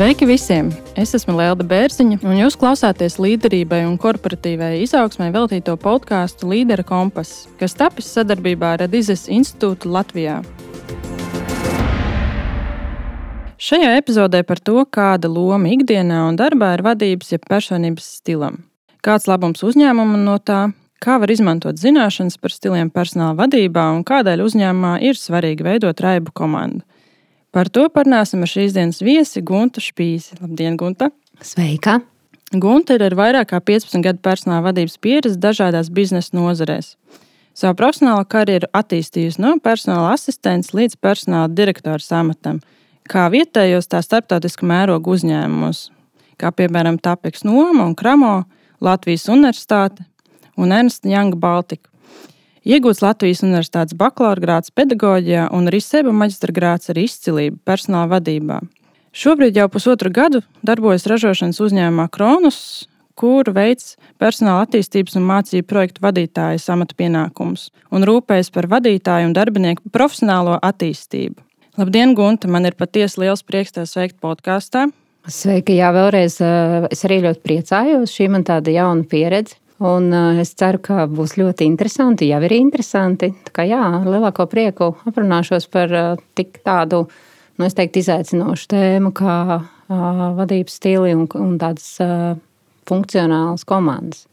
Sveiki visiem! Es esmu Lielda Bērziņa, un jūs klausāties līderībai un korporatīvai izaugsmai veltīto podkāstu Līdera kompass, kas tapis sadarbībā ar Radizes institūtu Latvijā. Šajā epizodē par to, kāda loma ikdienā un darbā ir vadības, jeb personības stilam. Kāds labums uzņēmumam no tā, kā var izmantot zināšanas par stiliem personāla vadībā un kādēļ uzņēmumā ir svarīgi veidot raibu komandu. Par to parunāsim ar šīs dienas viesi Guntu Špīsi. Labdien, Gunta! Sveika! Gunta ir ar vairāk kā 15 gadu personāla vadības pieredzi dažādās biznesa nozarēs. Savu profesionālo karjeru attīstījusi no personāla asistents līdz personāla direktora amatam, kā vietējos, tā starptautiskā mēroga uzņēmumos, kā piemēram Tāpeks Noma un Kramo, Latvijas Universitāte un Ernsts Young Baltica. Iegūts Latvijas Universitātes bakalaura grāts pedagoģijā un arī seba maģistra grāts ar izcilību personāla vadībā. Šobrīd jau pusotru gadu darbojas ražošanas uzņēmumā Kronus, kur veids personāla attīstības un mācību projektu vadītāja amata pienākumus un rūpējas par vadītāju un darbinieku profesionālo attīstību. Labdien, Gunta! Man ir patiesi liels prieks te sveikt podkāstā. Sveiki, jā, vēlreiz. Es arī ļoti priecājos. Šī man tāda jauna pieredze. Un es ceru, ka būs ļoti interesanti. Jau ir interesanti. Jā, ar lielāko prieku aprunāšos par tik tādu, nu, es teiktu, izaicinošu tēmu kā vadības stili un, un tādas funkcionālas komandas.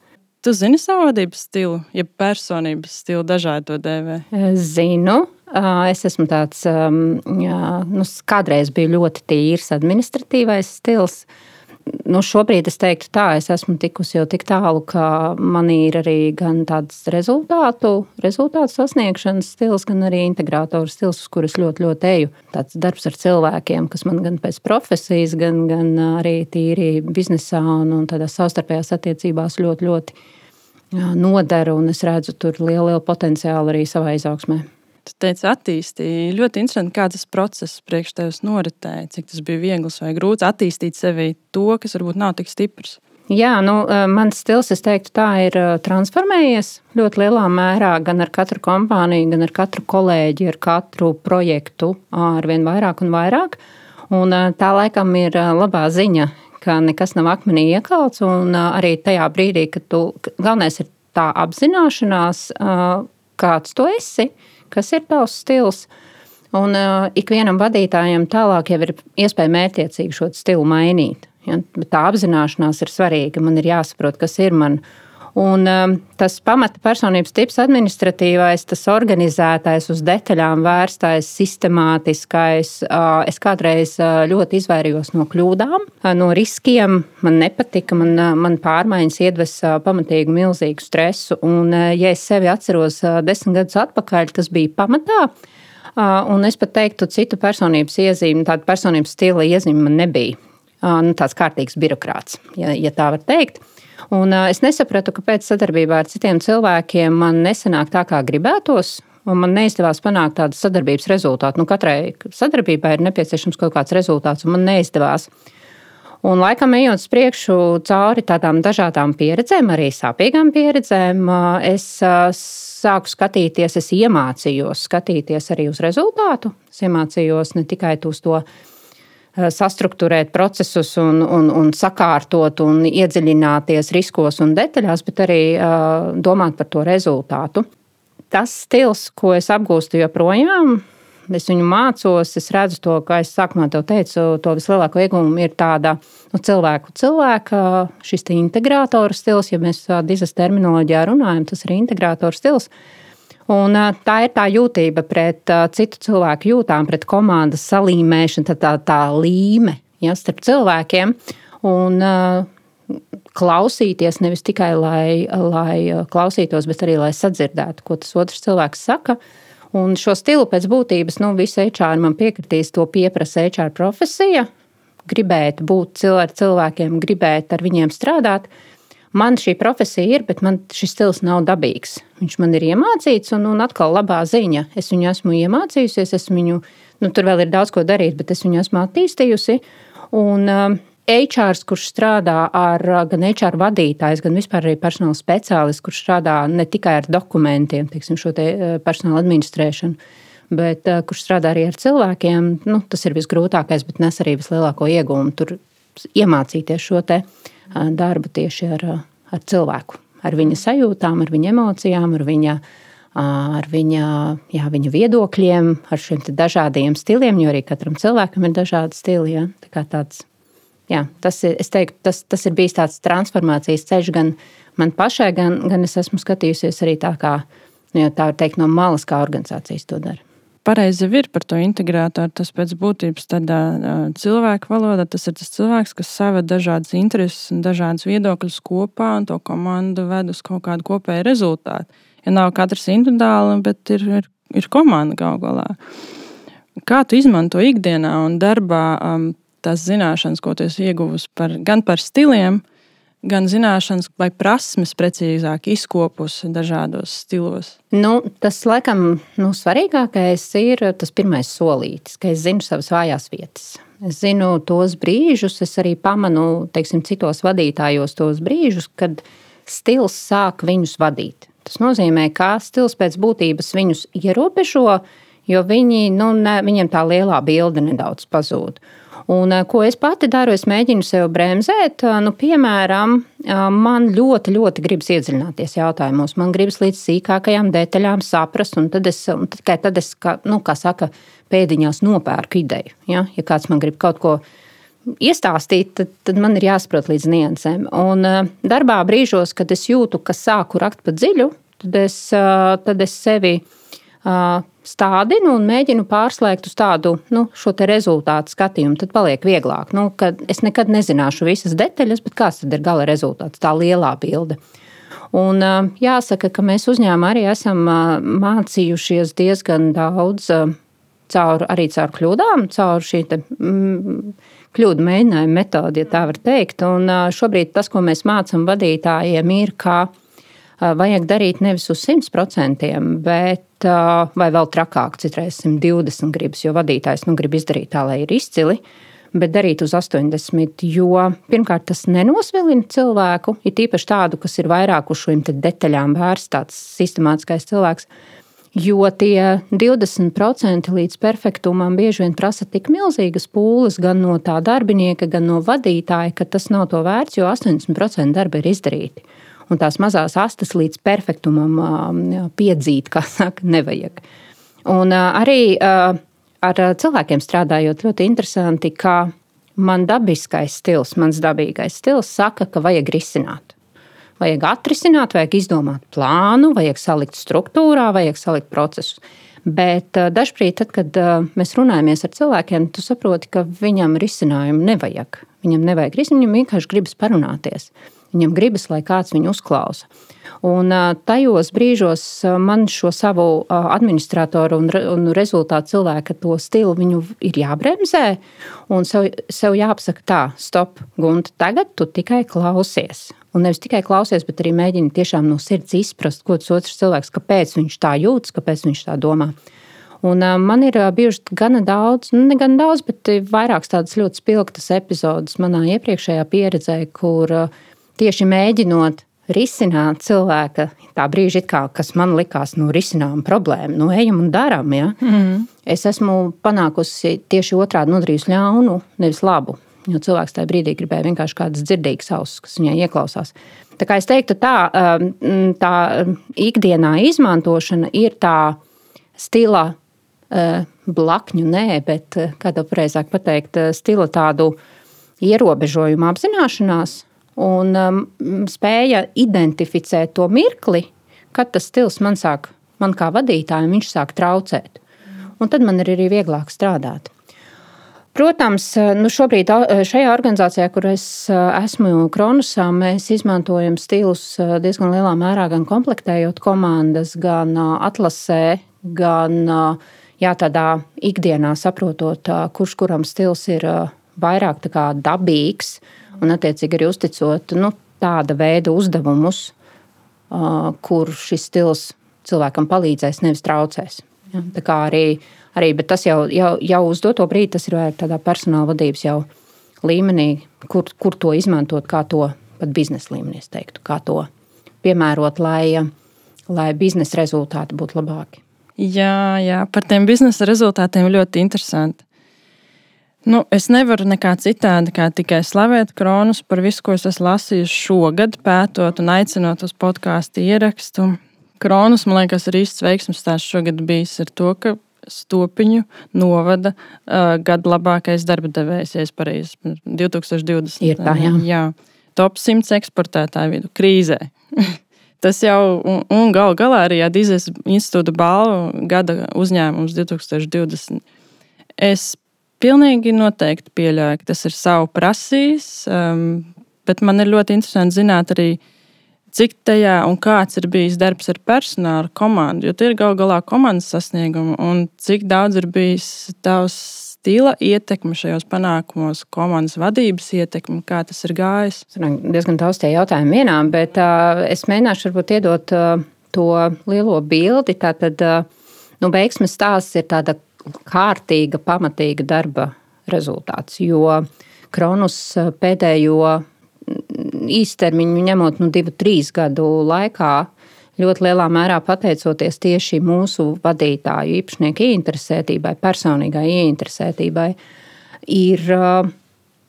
Tu zini savu vadības stilu, ja personības stilu dažādi to dēvē? Zinu. Es esmu tāds, jā, nu, kādreiz biju ļoti tīrs administratīvais stils nu, šobrīd es teiktu, tā, es esmu tikusi jau tik tālu, ka man ir arī gan tāds rezultātu, rezultātu sasniegšanas stils, gan arī integrātoru stils, uz kurus ļoti, ļoti eju. Tāds darbs ar cilvēkiem, kas man gan pēc profesijas, gan, gan arī tīri biznesā un, un tādās savstarpējās attiecībās ļoti, ļoti nodara, un es redzu tur lielu, lielu potenciālu arī savā izaugsmē. Tu teici, attīstīji. Ļoti interesanti, kā tas process priekš tevis noritēja. Cik tas bija viegls vai grūts attīstīt sevi to, kas varbūt nav tik stiprs. Jā, nu, mans stils, es teiktu, tā ir transformējies ļoti lielā mērā gan ar katru kompāniju, gan ar katru kolēģi, ar katru projektu, ar vien vairāk un vairāk. Un tā laikam ir labā ziņa, ka nekas nav akmenī iekalts. Arī tajā brīdī, kad tu galvenais ir tā apzināšanās, kāds tu esi kas ir tavs stils. Un uh, ikvienam vadītājam tālāk jau ir iespēja mērķiecīgi šo stilu mainīt. Ja? Tā apzināšanās ir svarīga. Man ir jāsaprot, kas ir man. Un, um, tas pamata personības tips, administratīvais, tas organizētais, uz detaļām vērstais, sistemātiskais. Uh, es kādreiz uh, ļoti izvairījos no kļūdām, uh, no riskiem. Man nepatika, man, man pārmaiņas iedvesa pamatīgu, milzīgu stresu. Un, ja es sevi atceros desmit gadus atpakaļ, tas bija pamatā. Un es pat teiktu, citu personības iezīmi, tādu personības stila iezīmi man nebija. Nu, tāds kārtīgs birokrāts, ja, ja tā var teikt. Un es nesapratu, kāpēc sadarbībā ar citiem cilvēkiem man nesanāk tā, kā gribētos. Man neizdevās panākt tādu sadarbības rezultātu. Nu, katrai sadarbībai ir nepieciešams kaut kāds rezultāts, un man neizdevās. Un laikam ejot uz priekšu cauri tādām dažādām pieredzēm, arī sāpīgām pieredzēm, es sāku skatīties, es iemācījos skatīties arī uz rezultātu. Es iemācījos ne tikai uz to sastruktūrēt procesus un, un, un sakārtot un iedziļināties riskos un detaļās, bet arī uh, domāt par to rezultātu. Tas stils, ko es apgūstu joprojām, es viņu mācos, es redzu to, kā es sākumā te teicu, to vislielāko iegūmu ir tāda nu, cilvēku cilvēka, šis te integrātora stils, ja mēs dizas terminoloģijā runājam, tas ir integrātora stils. Uh, Un, tā ir tā jūtība pret citu cilvēku jūtām, pret komandas salīmēšanu, tā, tā, tā līme ja, starp cilvēkiem. Un, klausīties nevis tikai lai, lai klausītos, bet arī lai sadzirdētu, ko tas otrs cilvēks saka. Un šo stilu pēc būtības, nu, visi HR man piekritīs, to pieprasa HR profesija. Gribēt būt cilvēkiem, gribēt ar viņiem strādāt, man šī profesija ir, bet man šis stils nav dabīgs. Viņš man ir iemācīts, un, un atkal labā ziņa. Es viņu esmu iemācījusies, es viņu, nu, tur vēl ir daudz ko darīt, bet es viņu esmu attīstījusi. Un, um, HR, kurš strādā ar gan HR vadītājs, gan vispār arī personāla speciālists, kurš strādā ne tikai ar dokumentiem, teiksim, šo te uh, personāla administrēšanu, bet kurš strādā arī ar cilvēkiem, nu, tas ir visgrūtākais, bet nes arī vislielāko iegūmu. Tur iemācīties šo darbu tieši ar, ar cilvēku, ar viņa sajūtām, ar viņa emocijām, ar viņa, ar viņa, jā, viņa viedokļiem, ar šiem dažādiem stiliem, jo arī katram cilvēkam ir dažādi stili. Ja? Tā tāds, jā, tas, ir, teiktu, tas, tas ir bijis tāds transformācijas ceļš gan man pašai, gan, gan es esmu skatījusies arī tā, kā nu, tā teikt, no malas, kā organizācijas to dara pareizi ir par to integrātoru. Tas pēc būtības tādā cilvēku valodā tas ir tas cilvēks, kas saved dažādas intereses un dažādas viedokļus kopā un to komandu ved uz kaut kādu kopēju rezultātu. Ja nav katrs individuāli, bet ir, ir, ir komanda gal galā. Kā tu izmanto ikdienā un darbā um, tās zināšanas, ko tu esi ieguvusi par, gan par stiliem, gan gan zināšanas vai prasmes precīzāk izkopus dažādos stilos? Nu, tas, laikam, nu, svarīgākais ir tas pirmais solītis, ka es zinu savas vājās vietas. Es zinu tos brīžus, es arī pamanu teiksim, citos vadītājos tos brīžus, kad stils sāk viņus vadīt. Tas nozīmē, ka stils pēc būtības viņus ierobežo, jo viņi, nu, ne, viņiem tā lielā bilde nedaudz pazūd. Un, eh, ko es pati daru, es mēģinu sev bremzēt. Eh, nu, piemēram, eh, man ļoti, ļoti gribas iedziļināties jautājumos. Man gribas līdz sīkākajām detaļām saprast, un tad es, tikai tad es, kā, nu, kā saka, pēdiņās nopērku ideju. Ja, ja kāds man grib kaut ko iestāstīt, tad, tad man ir jāsaprot līdz niansēm. Un darbā brīžos, kad es jūtu, ka sāku rakt pa dziļu, tad es, tad es sevi stādinu un mēģinu pārslēgt uz tādu nu, rezultātu skatījumu, tad paliek vieglāk. Nu, es nekad nezināšu visas detaļas, bet kāds tad ir gala rezultāts, tā lielā bilde. Un, jāsaka, ka mēs uzņēmumā arī esam mācījušies diezgan daudz caur, arī caur kļūdām, caur šī te, mm, kļūdu mēģinājuma metodi, ja tā var teikt. Un šobrīd tas, ko mēs mācām vadītājiem, ir, kā vajag darīt nevis uz 100%, bet vai vēl trakāk, citreiz 120 gribas, jo vadītājs nu, grib izdarīt tā, lai ir izcili. Bet darīt uz 80, jo pirmkārt tas nenosvilina cilvēku, ir tīpaši tādu, kas ir vairāk uz šīm detaļām vērsts, tāds sistemātiskais cilvēks. Jo tie 20% līdz perfektumam bieži vien prasa tik milzīgas pūles gan no tā darbinieka, gan no vadītāja, ka tas nav to vērts, jo 80% darba ir izdarīti un tās mazās astes līdz perfektumam piedzīt, kā saka, nevajag. Un arī ar cilvēkiem strādājot, ļoti interesanti, ka man dabiskais stils, mans dabīgais stils saka, ka vajag risināt. Vajag atrisināt, vajag izdomāt plānu, vajag salikt struktūrā, vajag salikt procesus. Bet dažkārt, tad, kad mēs runājamies ar cilvēkiem, tu saproti, ka viņam risinājumu nevajag. Viņam nevajag risinājumu, viņam vienkārši gribas parunāties. Viņam gribas, lai kāds viņu uzklausa. Un tajos brīžos man šo savu administratoru un, un rezultātu cilvēku to stilu ir jābremzē. Un sev, sev jāpasaka, tā, stop, Gunte, tagad tu tikai klausies. Un nevis tikai klausies, bet arī mēģini tiešām no sirds izprast, ko tas otrs cilvēks, kāpēc viņš tā jūtas, kāpēc viņš tā domā. Un, uh, man ir uh, bijušas gana daudz, nu, ne gan daudz, bet vairākas tādas ļoti spilgtas epizodes manā iepriekšējā pieredzē, kur uh, tieši mēģinot risināt cilvēka tā brīža, kā, kas man likās, nu, risinām problēmu, nu, ejam un darām. Ja? Mm. Es esmu panākusi tieši otrādi nodarījusi ļaunu, nevis labu. Jo cilvēks tajā brīdī gribēja vienkārši kādas dzirdīgas ausis, kas viņai ieklausās. Tā kā es teiktu, tā, um, tā ikdienā izmantošana ir tā stila uh, blakņu, nē, bet uh, kā to pareizāk pateikt, uh, stila tādu ierobežojumu apzināšanās, un um, spēja identificēt to mirkli, kad tas stils man sāk, man kā vadītājam, viņš sāk traucēt. Un tad man ir arī vieglāk strādāt. Protams, nu šobrīd šajā organizācijā, kur es uh, esmu Kronusā, mēs izmantojam stilus uh, diezgan lielā mērā, gan komplektējot komandas, gan uh, atlasē, gan jā, tādā ikdienā saprotot, kurš kuram stils ir vairāk dabīgs un attiecīgi arī uzticot nu, tāda veida uzdevumus, kur šis stils cilvēkam palīdzēs, nevis traucēs. Ja, tā kā arī, arī tas jau, jau, jau uz doto brīdi tas ir vairāk tādā personāla vadības jau līmenī, kur, kur to izmantot, kā to pat biznesa līmenī, teiktu, kā to piemērot, lai, lai biznesa rezultāti būtu labāki. Jā, jā, par tiem biznesa rezultātiem ļoti interesanti. Nu, es nevaru nekā citādi, kā tikai slavēt kronus par visu, ko es esmu lasījis šogad, pētot un aicinot uz podkāstu ierakstu. Kronus, man liekas, ir īsts veiksmīgs stāsts šogad bijis ar to, ka Stopiņu novada uh, gada labākais darba devējs, ja es pareizi 2020. Ir tā, jā. jā. Top 100 eksportētāju vidu krīzē. Tas jau, un, un gal galā arī Dīzes institūta balvu gada uzņēmums 2020. Es pilnīgi noteikti pieļauju, ka tas ir savu prasījis, um, bet man ir ļoti interesanti zināt arī, cik tajā un kāds ir bijis darbs ar personālu komandu, jo tie ir gal galā komandas sasniegumi, un cik daudz ir bijis tavs stila ietekme šajos panākumos, komandas vadības ietekme, kā tas ir gājis? Diezgan daudz tie jautājumi vienā, bet uh, es mēģināšu varbūt iedot uh, to lielo bildi. Tātad, uh, nu, veiksmes stāsts ir tāda kārtīga, pamatīga darba rezultāts, jo Kronus pēdējo īstermiņu ņemot nu, divu, trīs gadu laikā ļoti lielā mērā pateicoties tieši mūsu vadītāju īpašnieku ieinteresētībai, personīgai ieinteresētībai, ir, uh,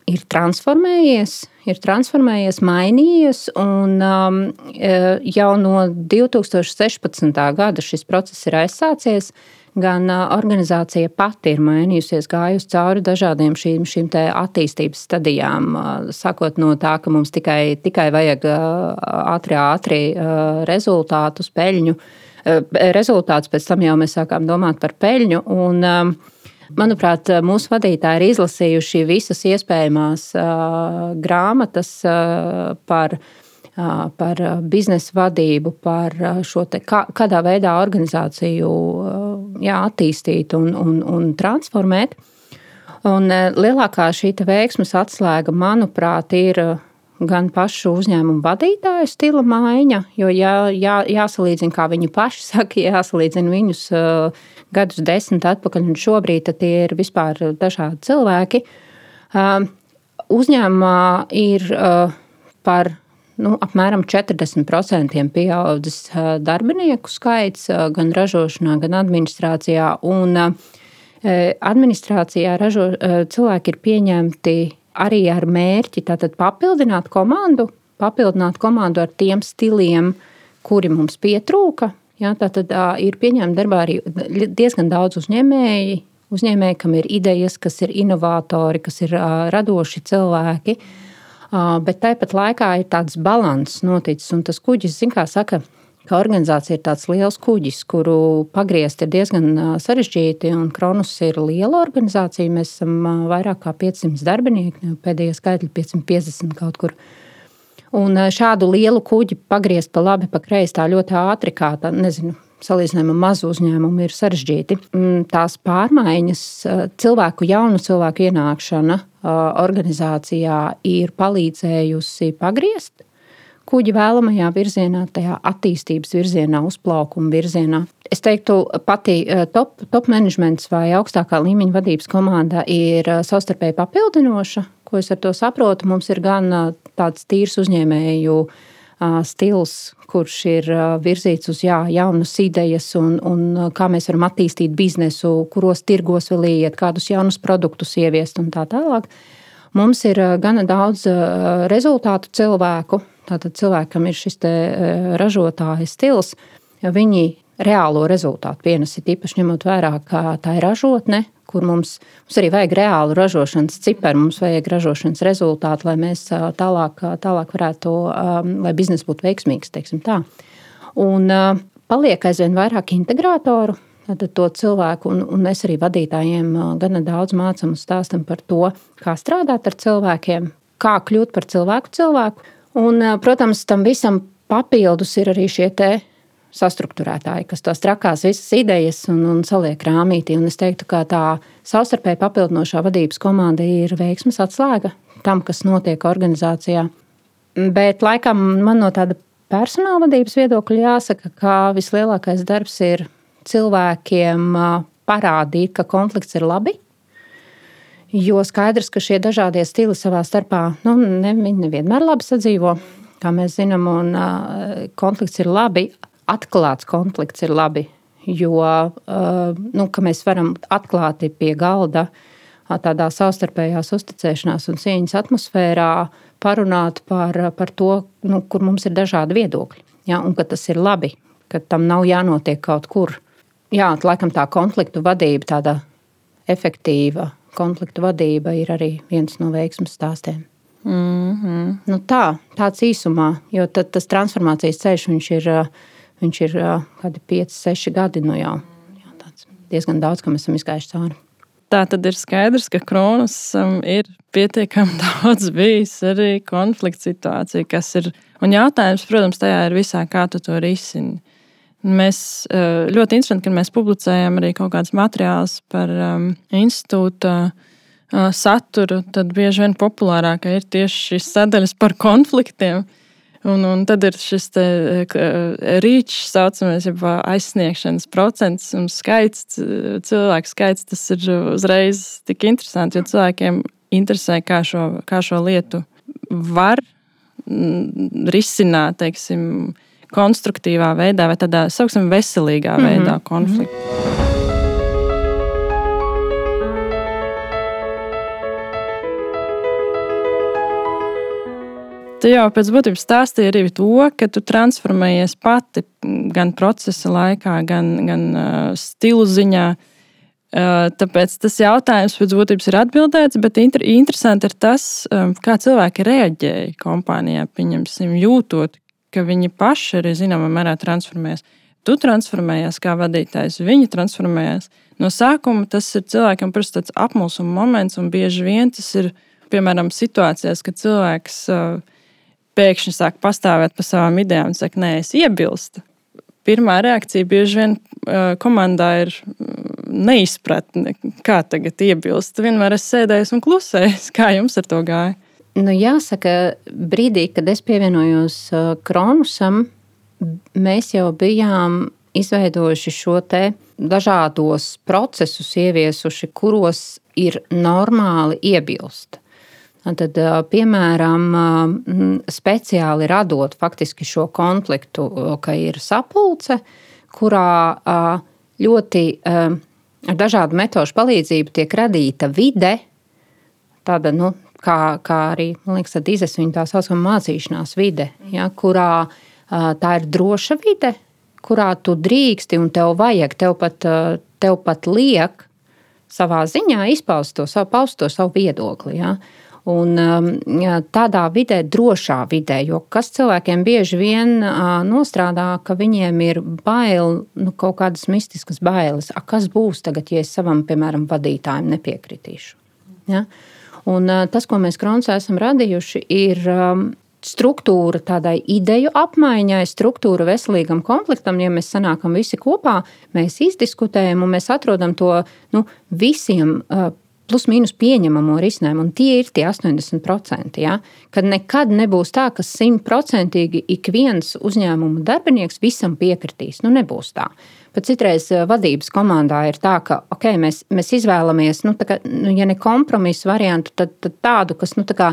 ir transformējies. Ir transformējies, mainījies, un um, uh, jau no 2016. gada šis process ir aizsācies. Uh, gan organizācija pati ir mainījusies, gājusi cauri dažādiem šīm, šīm attīstības stadijām. Sākot no tā, ka mums tikai, tikai vajag ātri, ātri rezultātus, peļņu. Rezultāts pēc tam jau mēs sākām domāt par peļņu. Un, Manuprāt, mūsu vadītāji ir izlasījuši visas iespējamās grāmatas par par biznesa vadību, par šo te, kā, kādā veidā organizāciju jā, attīstīt un, un, un transformēt. Un lielākā šī veiksmes atslēga, manuprāt, ir gan pašu uzņēmumu vadītāju stila maiņa, jo jā, jā, jāsalīdzina, kā viņi paši saka, jāsalīdzina viņus uh, gadus desmit atpakaļ un šobrīd, tie ir vispār dažādi cilvēki. Uh, uzņēmumā ir uh, par nu, apmēram 40% pieaudzis darbinieku skaits gan ražošanā, gan administrācijā. Un administrācijā ražo, cilvēki ir pieņemti arī ar mērķi papildināt komandu, papildināt komandu ar tiem stiliem, kuri mums pietrūka. Ja, tad ir pieņemti darbā arī diezgan daudz uzņēmēji, uzņēmēji, kam ir idejas, kas ir inovatori, kas ir radoši cilvēki. Uh, bet tāpat laikā ir tāds līdzsvars noticis. Un tas kuģis, kā saka, ka organizācija ir tāds liels kuģis, kuru pagriezt ir diezgan sarežģīti. Kronus ir liela organizācija. Mēs esam vairāk kā 500 darbinieki, pēdējie skaitļi 550 kaut kur. Un šādu lielu kuģi pagriezt pa labi, pa kreisi tā ļoti ātri, kā tā, nezinu, salīdzinājumā mazu uzņēmumu ir sarežģīti. Mm, tās pārmaiņas, cilvēku, jaunu cilvēku ienākšana organizācijā ir palīdzējusi pagriezt kuģi vēlamajā virzienā, tajā attīstības virzienā, uzplaukuma virzienā. Es teiktu, pati top, top managements vai augstākā līmeņa vadības komanda ir savstarpēji papildinoša. Ko es ar to saprotu? Mums ir gan tāds tīrs uzņēmēju uh, stils, kurš ir virzīts uz jā, jaunas idejas un, un kā mēs varam attīstīt biznesu, kuros tirgos vēl iet, kādus jaunus produktus ieviest un tā tālāk. Mums ir gana daudz rezultātu cilvēku, tātad cilvēkam ir šis ražotāja stils. Viņi reālo rezultātu pienesīt, īpaši ņemot vērā, ka tā ir ražotne, kur mums, mums arī vajag reālu ražošanas ciparu, mums vajag ražošanas rezultātu, lai mēs tālāk, tālāk varētu, lai biznesa būtu veiksmīgs. Un paliek aizvien vairāk integratoru. Tad to cilvēku, un, un mēs arī vadītājiem gana daudz mācām un stāstam par to, kā strādāt ar cilvēkiem, kā kļūt par cilvēku cilvēku. Un, protams, tam visam papildus ir arī šie sastruktūrētāji, kas tās trakās visas idejas un, un saliek rāmītī. Un es teiktu, ka tā savstarpēji papildinošā vadības komanda ir veiksmes atslēga tam, kas notiek organizācijā. Bet laikam man no tāda personāla vadības viedokļa jāsaka, ka vislielākais darbs ir cilvēkiem parādīt, ka konflikts ir labi. Jo skaidrs, ka šie dažādie stili savā starpā nu, ne, nevienmēr labi sadzīvo, kā mēs zinām, un konflikts ir labi atklāts konflikts ir labi. jo nu, mēs varam atklāti pie galda tādā savstarpējās uzticēšanās un cieņas atmosfērā parunāt par, par to, nu, kur mums ir dažādi viedokļi. Ja, un ka tas ir labi, ka tam nav jānotiek kaut kur. Jā, laikam tā konfliktu vadība, tāda efektīva konfliktu vadība ir arī viens no veiksmes stāstiem. Mm -hmm. nu tā, tāds īsumā, jo tas transformācijas ceļš ir, viņš ir kādi 5, 6 gadi nu jau. Jā, diezgan daudz, kam esam izgājuši cauri. Tā tad ir skaidrs, ka Kronas um, ir pietiekami daudz bijis arī konflikta situācija, kas ir. Un jautājums, protams, tajā ir visā, kā tu to risini. Mēs ļoti interesanti, ka mēs publicējam arī kaut kādus materiālus par um, institūta saturu. Tad bieži vien populārākā ir tieši šīs sadaļas par konfliktiem. Un, un tad ir šis rīčs, saucamais, jau aizsniegšanas procents un skaits, cilvēku skaits. Tas ir uzreiz tik interesanti, jo cilvēkiem interesē, kā šo, kā šo lietu var risināt, teiksim, konstruktīvā veidā vai tādā, sauksim, veselīgā mm -hmm. veidā konfliktu. Mm -hmm. Tu jau pēc būtības stāstīji arī to, ka tu transformējies pati gan procesa laikā, gan, gan uh, stilu ziņā. Uh, tāpēc tas jautājums pēc būtības ir atbildēts, bet inter, interesanti ir tas, um, kā cilvēki reaģēja kompānijā, pieņemsim, jūtot, ka viņi paši arī zināmā mērā transformējas. Tu transformējies kā vadītājs, viņi transformējas. No sākuma tas ir cilvēkam tāds apmulsuma moments, un bieži vien tas ir piemēram situācijās, kad cilvēks uh, pēkšņi sāk pastāvēt par savām idejām un saka, nē, es iebilstu. Pirmā reakcija bieži vien uh, komandā ir mm, neizpratne, kā tagad iebilst. Vienmēr es sēdēju un klusēju, kā jums ar to gāja. Nu, jāsaka, brīdī, kad es pievienojos uh, Kronusam, mēs jau bijām izveidojuši šo te dažādos procesus, ieviesuši, kuros ir normāli iebilst. Tad, piemēram, speciāli radot faktiski šo konfliktu, ka ir sapulce, kurā ļoti ar dažādu metožu palīdzību tiek radīta vide, tāda nu, kā, kā arī liekas, dizes viņa tā saucamā mācīšanās vide, ja, kurā tā ir droša vide, kurā tu drīksti un tev vajag, tev pat, tev pat liek savā ziņā izpaust to savu, paust to savu viedokli. Ja. Un, ja, tādā vidē, drošā vidē, jo kas cilvēkiem bieži vien nostrādā, ka viņiem ir bail, nu, kaut kādas mistiskas bailes. A, kas būs tagad, ja es savam, piemēram, vadītājam nepiekritīšu? Ja? Un tas, ko mēs Kronsā esam radījuši, ir struktūra tādai ideju apmaiņai, struktūra veselīgam konfliktam. Ja mēs sanākam visi kopā, mēs izdiskutējam un mēs atrodam to nu, visiem plus mīnus pieņemamo risinājumu, un tie ir tie 80%. Ja? Kad nekad nebūs tā, ka simtprocentīgi ik viens uzņēmuma darbinieks visam piekritīs. Nu, nebūs tā. Pat citreiz eh, vadības komandā ir tā, ka okay, mēs, mēs izvēlamies, nu, kā, nu, ja ne kompromisu variantu, tad, tad tādu, kas nu, tā kā,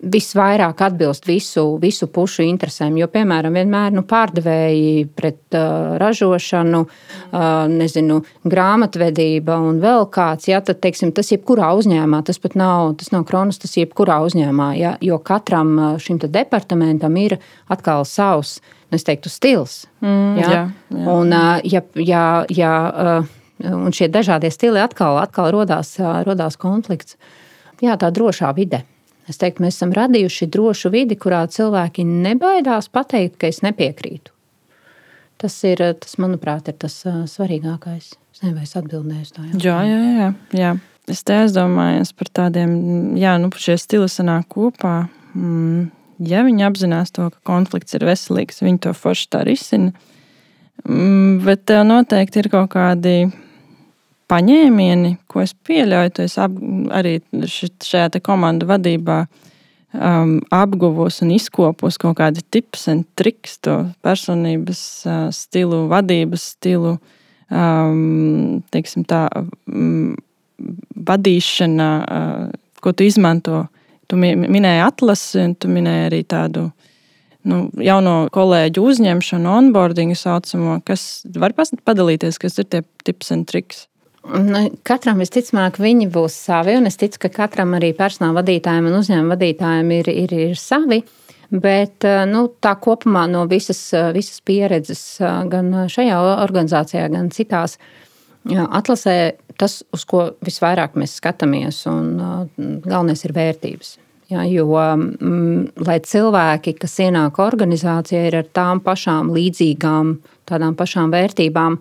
visvairāk atbilst visu, visu pušu interesēm. Jo, piemēram, vienmēr nu, pārdevēji pret uh, ražošanu, uh, nezinu, grāmatvedība un vēl kāds, ja, tad teiksim, tas jebkurā uzņēmumā, tas pat nav, tas nav kronis, tas jebkurā uzņēmumā, ja, jo katram šim departamentam ir atkal savs, nu, es teiktu, stils. Mm, ja? Jā, jā. Un, uh, ja, ja, ja, uh, un šie dažādie stili atkal, atkal rodās, uh, rodās konflikts. Jā, tā drošā vide. Es teiktu, mēs esam radījuši drošu vidi, kurā cilvēki nebaidās pateikt, ka es nepiekrītu. Tas, ir, tas manuprāt, ir tas svarīgākais. Es nezinu, vai es atbildēju uz to. Jā, jā, jā. jā. Es te aizdomājos par tādiem, jā, nu, šie stili sanāk kopā. Mm, ja viņi apzinās to, ka konflikts ir veselīgs, viņi to forši tā risina. Mm, bet tev noteikti ir kaut kādi paņēmieni, ko es pieļauju, es ap, arī šajā komandu vadībā um, apguvos un izkopos kaut kādi tips un triks, to personības uh, stilu, vadības stilu, um, teiksim tā, um, vadīšana, uh, ko tu izmanto. Tu minēji atlasi, un tu minēji arī tādu nu, jauno kolēģu uzņemšanu, onboardingu saucamo, kas var padalīties, kas ir tie tips un triks? Nu, katram visticamāk, viņi būs savi, un es ticu, ka katram arī personāla vadītājiem un uzņēmuma vadītājiem ir, ir, ir savi. Bet nu, tā kopumā no visas, visas pieredzes, gan šajā organizācijā, gan citās, atlasē tas, uz ko visvairāk mēs skatāmies, un galvenais ir vērtības. Ja, jo, mm, lai cilvēki, kas ienāk organizācijā, ir ar tām pašām līdzīgām, tādām pašām vērtībām,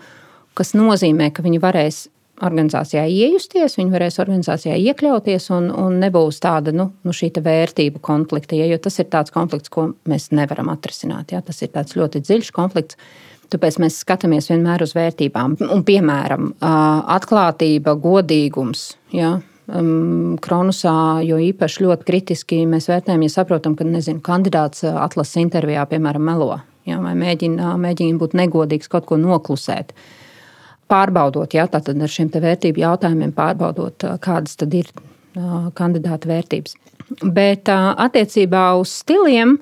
kas nozīmē, ka viņi varēs organizācijā iejusties, viņi varēs organizācijā iekļauties un, un nebūs tāda nu, nu vērtību konflikta. Ja, jo tas ir tāds konflikts, ko mēs nevaram atrisināt. Ja, tas ir ļoti dziļš konflikts. Tāpēc mēs skatāmies vienmēr uz vērtībām. Un, piemēram, atklātība, godīgums. Ja, Kronusā, jo īpaši ļoti kritiski mēs vērtējam, ja saprotam, ka nezinu, kandidāts uh, atlases intervijā, piemēram, melo ja, vai mēģina, mēģina būt negodīgs, kaut ko noklusēt. Pārbaudot, ja, tātad ar šiem vērtību jautājumiem, pārbaudot, kādas tad ir kandidāta vērtības. Bet attiecībā uz stiliem,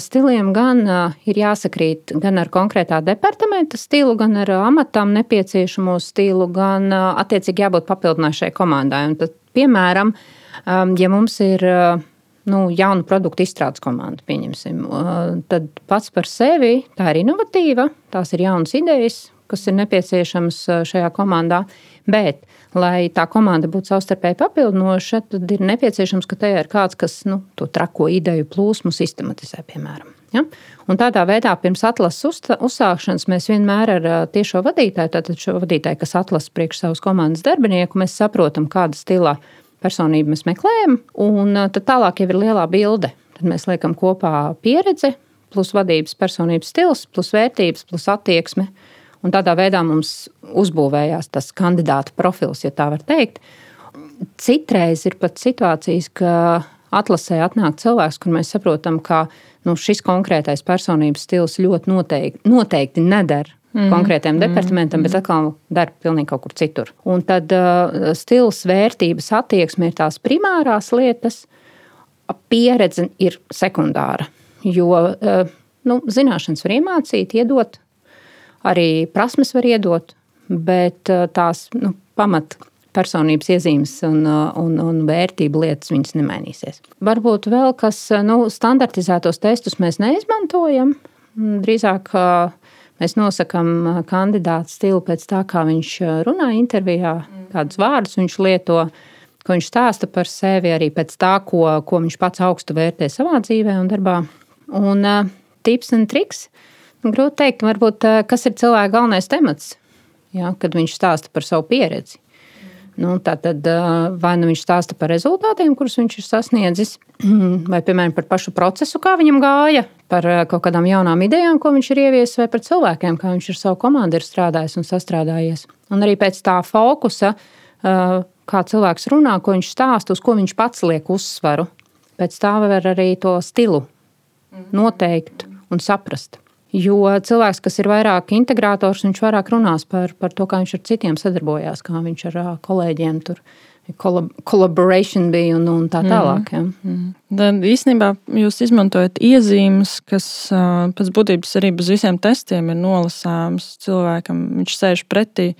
stiliem gan ir jāsakrīt gan ar konkrētā departamenta stilu, gan ar amatam nepieciešamo stilu, gan attiecīgi jābūt papildinājušai komandai. Un tad, piemēram, ja mums ir nu, jaunu produktu izstrādes komanda, pieņemsim, tad pats par sevi tā ir inovatīva, tās ir jaunas idejas, kas ir nepieciešamas šajā komandā. Bet, lai tā komanda būtu savstarpēji papildinoša, tad ir nepieciešams, ka tajā ir kāds, kas nu, to trako ideju plūsmu sistematizē, piemēram. Ja? Un tādā veidā pirms atlases uzsākšanas mēs vienmēr ar tiešo vadītāju, tātad šo vadītāju, kas atlasa priekš savus komandas darbinieku, mēs saprotam, kāda stila personību mēs meklējam, un tad tālāk jau ir lielā bilde. Tad mēs liekam kopā pieredzi, plus vadības personības stils, plus vērtības, plus attieksme. Un tādā veidā mums uzbūvējās tas kandidāta profils, ja tā var teikt. Citreiz ir pat situācijas, ka atlasē atnāk cilvēks, kur mēs saprotam, ka nu, šis konkrētais personības stils ļoti noteikti, noteikti nedara mm. konkrētajam mm. departamentam, bet atkal dara pilnīgi kaut kur citur. Un tad uh, stils, vērtības, attieksme ir tās primārās lietas, pieredze ir sekundāra. Jo uh, nu, zināšanas var iemācīt, iedot, arī prasmes var iedot, bet uh, tās nu, pamat personības iezīmes un, uh, un, un vērtību lietas viņas nemainīsies. Varbūt vēl kas, uh, nu, standartizētos testus mēs neizmantojam. Drīzāk mēs nosakām kandidātu stilu pēc tā, kā viņš runā intervijā, kādus vārdus viņš lieto, ko viņš stāsta par sevi, arī pēc tā, ko, ko viņš pats augstu vērtē savā dzīvē un darbā. Un tips un triks Grūti teikt, varbūt kas ir cilvēka galvenais temats, ja, kad viņš stāsta par savu pieredzi. Nu, tā tad vai nu viņš stāsta par rezultātiem, kurus viņš ir sasniedzis, vai piemēram par pašu procesu, kā viņam gāja, par kaut kādām jaunām idejām, ko viņš ir ieviesis, vai par cilvēkiem, kā viņš ar savu komandu ir strādājis un sastrādājies. Un arī pēc tā fokusa, kā cilvēks runā, ko viņš stāsta, uz ko viņš pats liek uzsvaru, pēc tā var arī to stilu noteikt un saprast. Jo cilvēks, kas ir vairāk integrātors, viņš vairāk runās par, par to, kā viņš ar citiem sadarbojās, kā viņš ar kolēģiem tur collaboration bija un, un tā mhm. tālāk. Ja. Mm. Tad īstenībā jūs izmantojat iezīmes, kas pēc būtības arī bez visiem testiem ir nolasāmas cilvēkam. Viņš sēž pretī.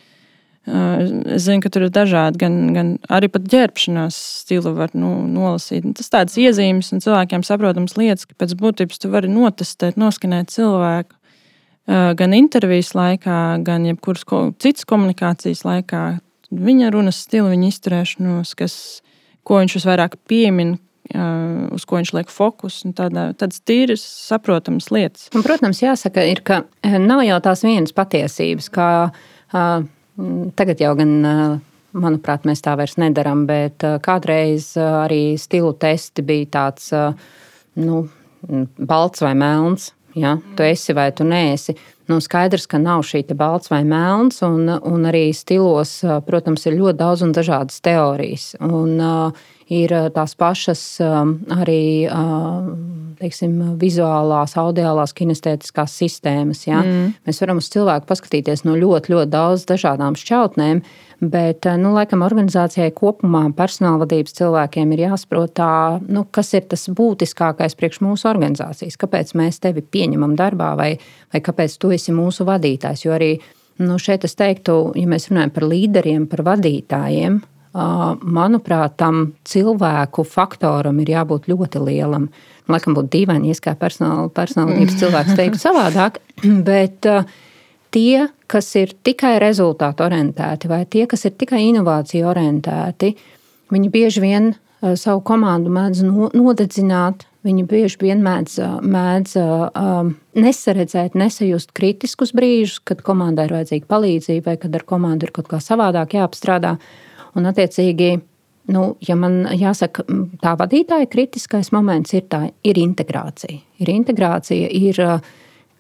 Es zinu, ka tur ir dažādi, gan, gan arī pat ģērbšanās stilu var nu, nolasīt. Tas tāds iezīmes un cilvēkiem saprotams lietas, ka pēc būtības tu vari notestēt, noskanēt cilvēku. Gan intervijas laikā, gan jebkuras citas komunikācijas laikā. Viņa runas stila, viņa izturēšanos, kas, ko viņš visvairāk piemin, uz ko viņš liek fokusu. Tādas tīras, saprotamas lietas. Un, protams, jāsaka, ir, ka nav jau tās vienas patiesības. Kā, Mm, tagad jau gan, manuprāt, mēs tā vairs nedaram, bet kādreiz arī stilu testi bija tāds nu, balts vai melns. Ja? Tu esi vai tu neesi. Nu, skaidrs, ka nav šī balts vai melns, un, un arī stilos, protams, ir ļoti daudz un dažādas teorijas. Un, uh, ir tās pašas arī teiksim, vizuālās, audiālās, kinestētiskās sistēmas. Ja? Mm. Mēs varam uz cilvēku paskatīties no ļoti, ļoti daudz dažādām šķautnēm, bet, nu, laikam, organizācijai kopumā personāla vadības cilvēkiem ir jāsaprot, tā, nu, kas ir tas būtiskākais priekš mūsu organizācijas, kāpēc mēs tevi pieņemam darbā vai, vai kāpēc tu esi mūsu vadītājs. Jo arī nu, šeit es teiktu, ja mēs runājam par līderiem, par vadītājiem, manuprāt, tam cilvēku faktoram ir jābūt ļoti lielam. Laikam būtu dīvaini, ja kā personāla, personālības cilvēks teiktu savādāk, bet tie, kas ir tikai rezultātu orientēti vai tie, kas ir tikai inovāciju orientēti, viņi bieži vien savu komandu mēdz nodedzināt. Viņi bieži vien mēdz, mēdz um, nesaredzēt, nesajust kritiskus brīžus, kad komandai ir vajadzīga palīdzība vai kad ar komandu ir kaut kā savādāk jāapstrādā. Uh, Un, attiecīgi, nu, ja man jāsaka, tā vadītāja kritiskais moments ir, tā, ir integrācija. Ir integrācija, ir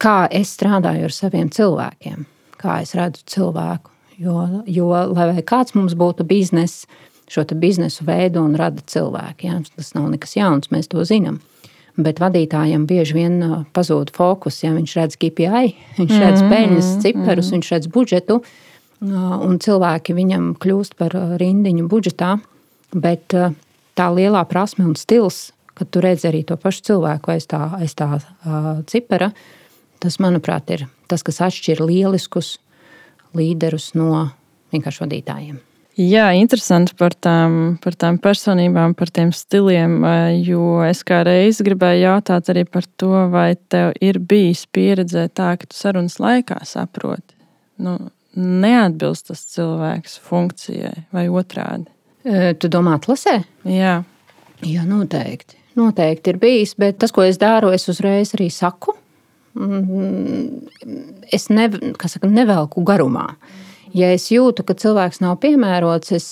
kā es strādāju ar saviem cilvēkiem, kā es redzu cilvēku. Jo, jo lai kāds mums būtu bizness, šo biznesu veidu un rada cilvēki, ja? tas nav nekas jauns, mēs to zinām. Bet vadītājam bieži vien pazūd fokus. Ja viņš redz KPI, viņš redz mm-hmm, peļņas ciparus, mm viņš redz budžetu, un cilvēki viņam kļūst par rindiņu budžetā. Bet tā lielā prasme un stils, kad tu redzi arī to pašu cilvēku aiz tā, aiz tā uh, cipara, tas, manuprāt, ir tas, kas atšķir lieliskus līderus no vienkārši vadītājiem. Jā, interesanti par tām, par tām personībām, par tiem stiliem. Jo es kā reiz gribēju jautāt arī par to, vai tev ir bijis pieredze tā, ka tu sarunas laikā saproti. Nu, neatbilst tas cilvēks funkcijai vai otrādi. Tu domā, atlasē? Jā. Jā, noteikti. Noteikti ir bijis, bet tas, ko es daru, es uzreiz arī saku. Mm, es ne, saka, nevelku garumā. Ja es jūtu, ka cilvēks nav piemērots, es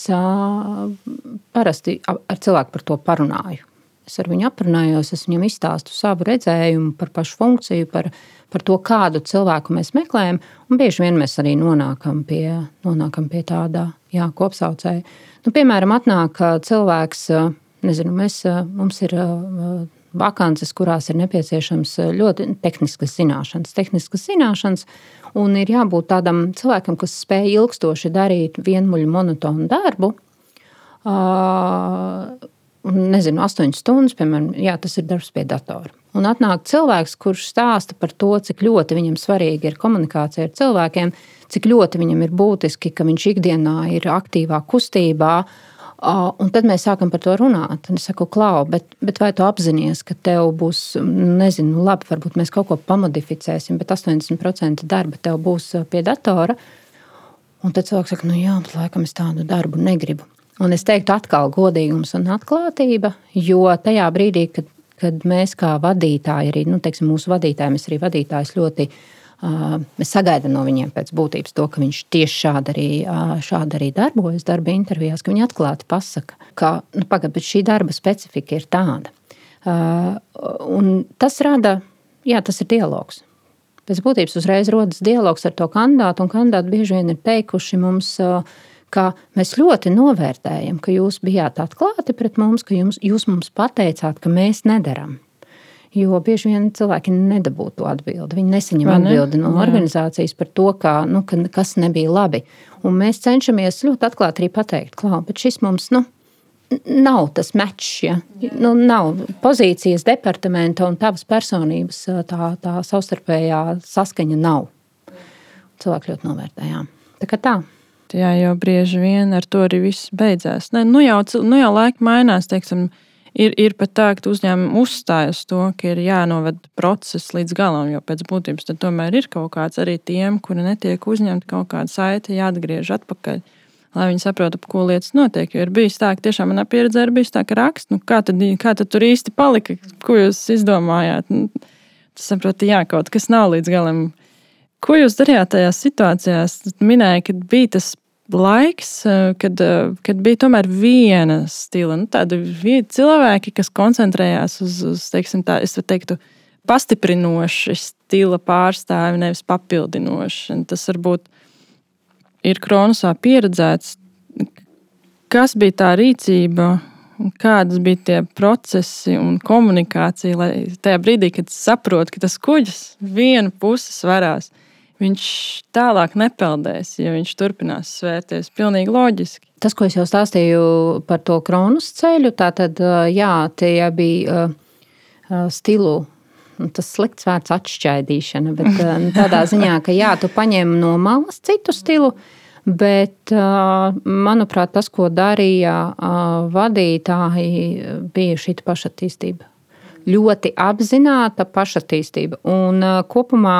parasti ar cilvēku par to parunāju. Es ar viņu aprunājos, es viņam izstāstu savu redzējumu par pašu funkciju, par, par to, kādu cilvēku mēs meklējam. Bieži vien mēs arī nonākam pie, nonākam pie tāda jā, kopsaucēja. Nu, piemēram, atnāk cilvēks, nezinu, mēs, mums ir vakances, kurās ir nepieciešams ļoti tehniskas zināšanas. Tehniskas zināšanas un ir jābūt tādam cilvēkam, kas spēj ilgstoši darīt vienmuļu monotonu darbu nezinu, astoņas stundas, piemēram, jā, tas ir darbs pie datora. Un atnāk cilvēks, kurš stāsta par to, cik ļoti viņam svarīgi ir komunikācija ar cilvēkiem, cik ļoti viņam ir būtiski, ka viņš ikdienā ir aktīvā kustībā. Un tad mēs sākam par to runāt. Un es saku, Klau, bet, bet vai tu apzinājies, ka tev būs, nezinu, labi, varbūt mēs kaut ko pamodificēsim, bet 80% darba tev būs pie datora. Un tad cilvēks saka, nu jā, bet laikam es tādu darbu negribu. Un es teiktu, atkal godīgums un atklātība, jo tajā brīdī, kad, kad mēs kā vadītāji, arī nu, teiksim, mūsu vadītāji, mēs arī vadītājs ļoti uh, sagaidām no viņiem pēc būtības to, ka viņš tieši šādi arī, uh, šādi arī darbojas darba intervijās, ka viņi atklāti pasaka, ka nu, pagaid, šī darba specifika ir tāda. Uh, tas rada, jā, tas ir dialogs. Pēc būtības uzreiz rodas dialogs ar to kandidātu, un kandidāti bieži vien ir teikuši mums, uh, ka mēs ļoti novērtējam, ka jūs bijāt atklāti pret mums, ka jums, jūs mums pateicāt, ka mēs nedaram. Jo bieži vien cilvēki nedabū to atbildi. Viņi nesaņem ne? atbildi no Jā. organizācijas par to, kā, nu, ka, kas nebija labi. Un mēs cenšamies ļoti atklāti arī pateikt, ka šis mums nu, nav tas mečs. Ja? Nu, nav pozīcijas departamenta un tavas personības tā, tā savstarpējā saskaņa nav. Cilvēki ļoti novērtējām. Tā kā tā jā, jo bieži vien ar to arī viss beidzās. Ne, nu, jau, nu jau laika mainās, teiksim, ir, ir pat tā, ka uzņēmumi uzstāj uz to, ka ir jānoved process līdz galam, jo pēc būtības tam tomēr ir kaut kāds arī tiem, kuri netiek uzņemti kaut kāda saite, jāatgriež atpakaļ. Lai viņi saprotu, ko lietas notiek. Jo ir bijis tā, ka tiešām manā pieredzē ir bijis tā, ka raksts, nu, kā, tad, kā tad tur īsti palika, ko jūs izdomājāt. Nu, tas saproti, jā, kaut kas nav līdz galam. Ko jūs darījāt tajās situācijās? Minēja, ka bija tas laiks, eh, kad, eh, kad bija tomēr viena stila. Nu, tādi cilvēki, kas koncentrējās uz, uz teiksim, tā, teiktu, pastiprinoši stila pārstāvi, nevis papildinoši. Tas varbūt ir Kronusā pieredzēts. Kas bija tā rīcība, kādas bija tie procesi un komunikācija, lai tajā brīdī, kad saprot, ka tas kuģis viena puse svarās, viņš tālāk nepeldēs, ja viņš turpinās svērties. Pilnīgi loģiski. Tas, ko es jau stāstīju par to kronus ceļu, tā tad, jā, tie bija stilu tas slikts vārds atšķaidīšana, bet tādā ziņā, ka jā, tu paņem no malas citu stilu, bet manuprāt, tas, ko darīja vadītāji, bija šī pašattīstība. Ļoti apzināta pašattīstība. Un kopumā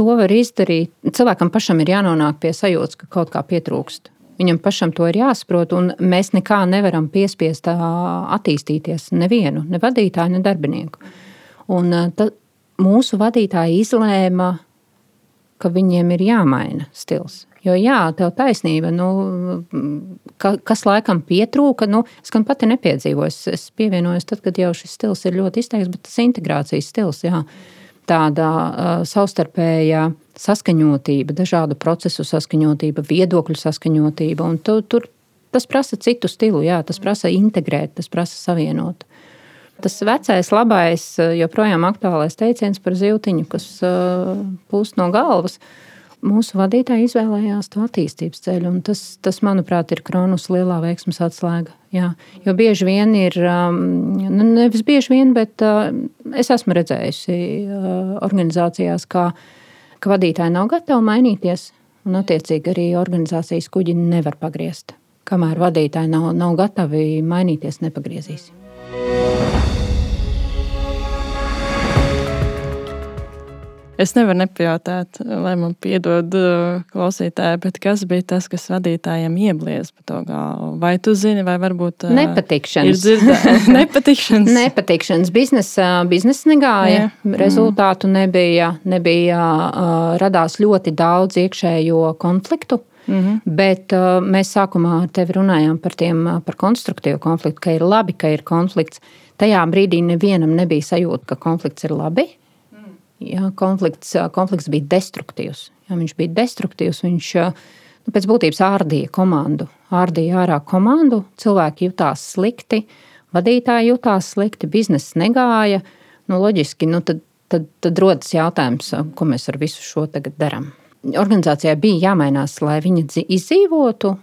to var izdarīt. Cilvēkam pašam ir jānonāk pie sajūtas, ka kaut kā pietrūkst. Viņam pašam to ir jāsaprot, un mēs nekā nevaram piespiest attīstīties nevienu, ne vadītāju, ne darbinieku. Un tad mūsu vadītāji izlēma, ka viņiem ir jāmaina stils. Jo, jā, tev taisnība, nu, ka, kas laikam pietrūka, nu, es gan pati nepiedzīvoju. Es, pievienojos tad, kad jau šis stils ir ļoti izteikts, bet tas integrācijas stils, jā, tāda uh, savstarpējā saskaņotība, dažādu procesu saskaņotība, viedokļu saskaņotība. Tu, tur tas prasa citu stilu, jā, tas prasa integrēt, tas prasa savienot. Tas vecais, labais, joprojām aktuālais teiciens par zīltiņu, kas uh, pūst no galvas. Mūsu vadītāji izvēlējās to attīstības ceļu, un tas, tas manuprāt, ir kronus lielā veiksmes atslēga. Jā. Jo bieži vien ir, um, nu, nevis bieži vien, bet uh, es esmu redzējusi uh, organizācijās, kā, ka vadītāji nav gatavi mainīties, un attiecīgi arī organizācijas kuģi nevar pagriezt. Kamēr vadītāji nav, nav gatavi mainīties, nepagriezīs. Es nevaru nepajautāt, lai man piedod uh, klausītāji, bet kas bija tas, kas vadītājiem ieblies pa to galvu? Vai tu zini, vai varbūt uh, nepatikšanas? nepatikšanas. nepatikšanas. Biznesa, biznesa negāja, Jā. rezultātu nebija, nebija radās ļoti daudz iekšējo konfliktu. Mm -hmm. Bet uh, mēs sākumā ar tevi runājām par, tiem, par konstruktīvu konfliktu, ka ir labi, ka ir konflikts. Tajā brīdī nevienam nebija sajūta, ka konflikts ir labi. Ja, konflikts, konflikts bija destruktīvs. Ja, viņš bija destruktīvs. Viņš nu, pēc būtības ārdīja komandu. Ārdīja ārā komandu, cilvēki jutās slikti, vadītāji jutās slikti, biznesa negāja. Nu, loģiski, nu, tad, tad, tad rodas jautājums, ko mēs ar visu šo tagad darām. Organizācijai bija jāmainās, lai viņa izdzīvotu,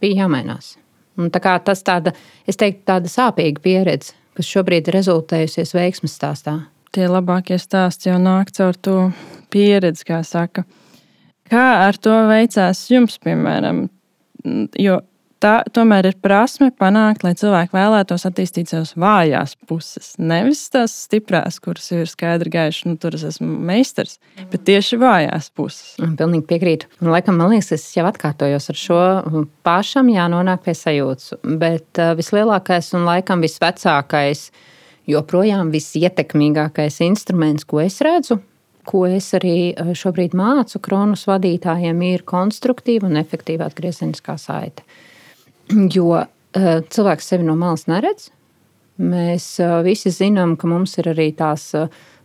bija jāmainās. Un tā kā tas tāda, es teiktu, tāda sāpīga pieredze, kas šobrīd ir rezultējusies veiksmes stāstā tie labākie stāsti jau nāk caur to pieredzi, kā saka. Kā ar to veicās jums, piemēram? Jo tā tomēr ir prasme panākt, lai cilvēki vēlētos attīstīt savas vājās puses. Nevis tās stiprās, kuras ir skaidri gaišas, nu, tur es esmu meistars, bet tieši vājās puses. Pilnīgi piekrītu. Un, laikam, man liekas, es jau atkārtojos ar šo pašam jānonāk pie sajūtas. Bet uh, vislielākais un laikam visvecākais ir joprojām visietekmīgākais instruments, ko es redzu, ko es arī eh, šobrīd mācu kronus vadītājiem, ir konstruktīva un efektīva atgriezeniskā saite. Jo eh, cilvēks sevi no malas neredz. Mēs eh, visi zinām, ka mums ir arī tās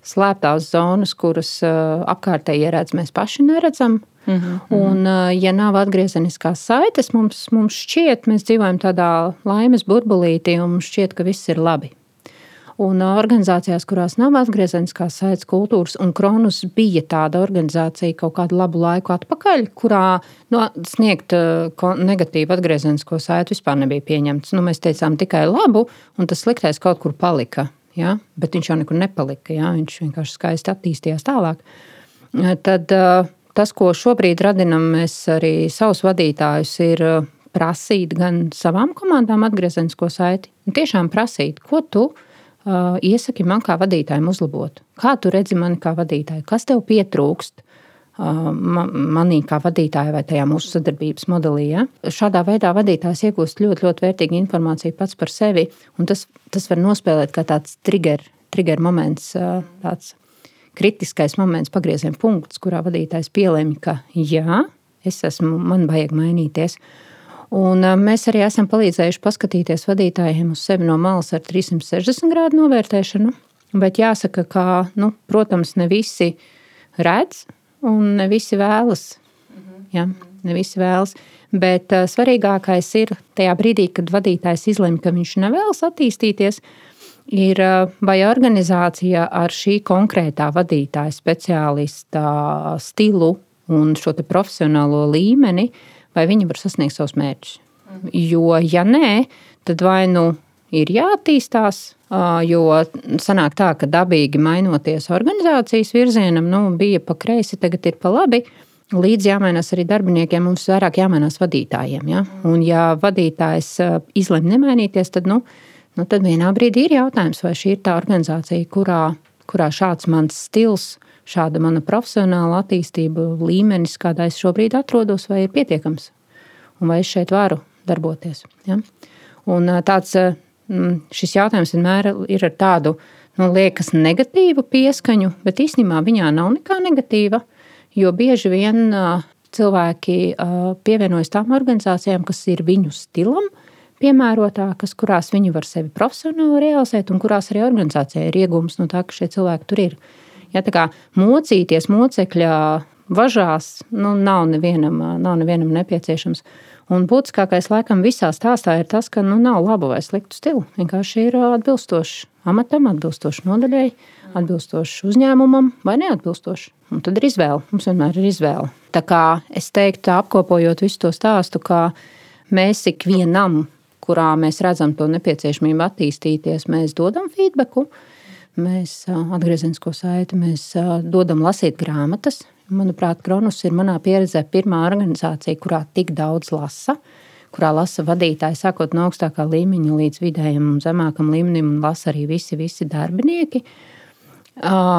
slēptās zonas, kuras apkārtēji redz, mēs paši neredzam. Mm -hmm. Un, ja nav atgriezeniskās saites, mums, mums šķiet, mēs dzīvojam tādā laimes burbulītī, un mums šķiet, ka viss ir labi. Un organizācijās, kurās nav atgriezeniskās saites kultūras, un Kronus bija tāda organizācija kaut kādu labu laiku atpakaļ, kurā nu, sniegt negatīvu atgriezenisko saiti vispār nebija pieņemts. Nu, mēs teicām tikai labu, un tas sliktais kaut kur palika. Ja? Bet viņš jau nekur nepalika. Ja? Viņš vienkārši skaisti attīstījās tālāk. Tad tas, ko šobrīd radinam, mēs arī savus vadītājus ir prasīt gan savām komandām atgriezenisko saiti, tiešām prasīt, ko tu Uh, iesaki man kā vadītājam uzlabot. Kā tu redzi mani kā vadītāju? Kas tev pietrūkst? Uh, manī kā vadītājai vai tajā mūsu sadarbības modelī. Ja? Šādā veidā vadītājs iegūst ļoti, ļoti vērtīgu informāciju pats par sevi, tas, tas var nospēlēt kā tāds trigger, trigger moments, uh, tāds kritiskais moments, pagrieziena punkts, kurā vadītājs pielēma, ka jā, es esmu, man vajag mainīties. Uh, Un mēs arī esam palīdzējuši paskatīties vadītājiem uz sevi no malas ar 360 grādu novērtēšanu. Bet jāsaka, ka, nu, protams, ne visi redz un ne visi vēlas. Ja? ne visi vēlas. Bet uh, svarīgākais ir tajā brīdī, kad vadītājs izlemj, ka viņš nevēlas attīstīties, ir uh, vai organizācija ar šī konkrētā vadītāja speciālista stilu un šo profesionālo līmeni, vai viņi var sasniegt savus mērķus. Jo, ja nē, tad vai nu ir jāattīstās, jo sanāk tā, ka dabīgi mainoties organizācijas virzienam, nu, bija pa kreisi, tagad ir pa labi. Līdz jāmainās arī darbiniekiem, mums vairāk jāmainās vadītājiem. Ja? Un, ja vadītājs izlemj nemainīties, tad, nu, nu, tad vienā brīdī ir jautājums, vai šī ir tā organizācija, kurā, kurā šāds mans stils, šāda mana profesionāla attīstība līmenis, kādā es šobrīd atrodos, vai ir pietiekams, un vai es šeit varu darboties. Ja? Un tāds šis jautājums vienmēr ir ar tādu, nu, liekas, negatīvu pieskaņu, bet īstenībā viņā nav nekā negatīva. Jo bieži vien cilvēki pievienojas tām organizācijām, kas ir viņu stilam, piemērotākas, kurās viņi var sevi profesionāli realizēt, un kurās arī organizācijai ir iegūms no tā, ka šie cilvēki tur ir. Ja, tā kā mocīties mocekļa važās, nu, nav, nevienam, nav nevienam nepieciešams. Un būtiskākais laikam visā stāstā ir tas, ka nu, nav labu vai sliktu stilu. Vienkārši ir atbilstoši amatam, atbilstoši nodaļai, atbilstoši uzņēmumam vai neatbilstoši. Un tad ir izvēle. Mums vienmēr ir izvēle. Tā kā es teiktu, apkopojot visu to stāstu, ka mēs ikvienam, kurā mēs redzam to nepieciešamību attīstīties, mēs dodam feedbacku. Mēs atgriezenisko saiti, mēs dodam lasīt grāmatas, Manuprāt, Kronus ir manā pieredzē pirmā organizācija, kurā tik daudz lasa, kurā lasa vadītāji, sākot no augstākā līmeņa līdz vidējam un zemākam līmenim, un lasa arī visi, visi darbinieki.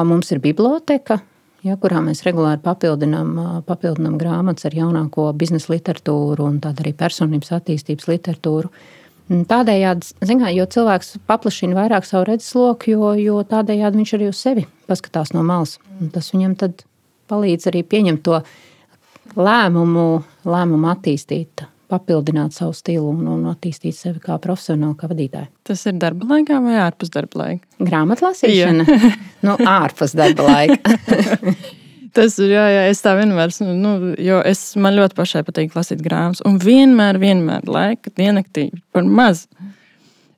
Mums ir biblioteka, ja, kurā mēs regulāri papildinām, papildinām grāmatas ar jaunāko biznesa literatūru un arī personības attīstības literatūru. Tādējādi, zināt, jo cilvēks paplašina vairāk savu redzesloku, jo, jo tādējādi viņš arī uz sevi paskatās no malas. Tas viņam tad palīdz arī pieņemt to lēmumu, lēmumu attīstīt, papildināt savu stilu un, un attīstīt sevi kā profesionāli, kā vadītāju. Tas ir darba laikā vai ārpus darba laika? Grāmatlasīšana. nu, ārpus darba laika. Tas ir, jā, jā, es tā vienmēr, nu, jo es, man ļoti pašai patīk lasīt grāmatas, un vienmēr, vienmēr laika diennaktī par maz.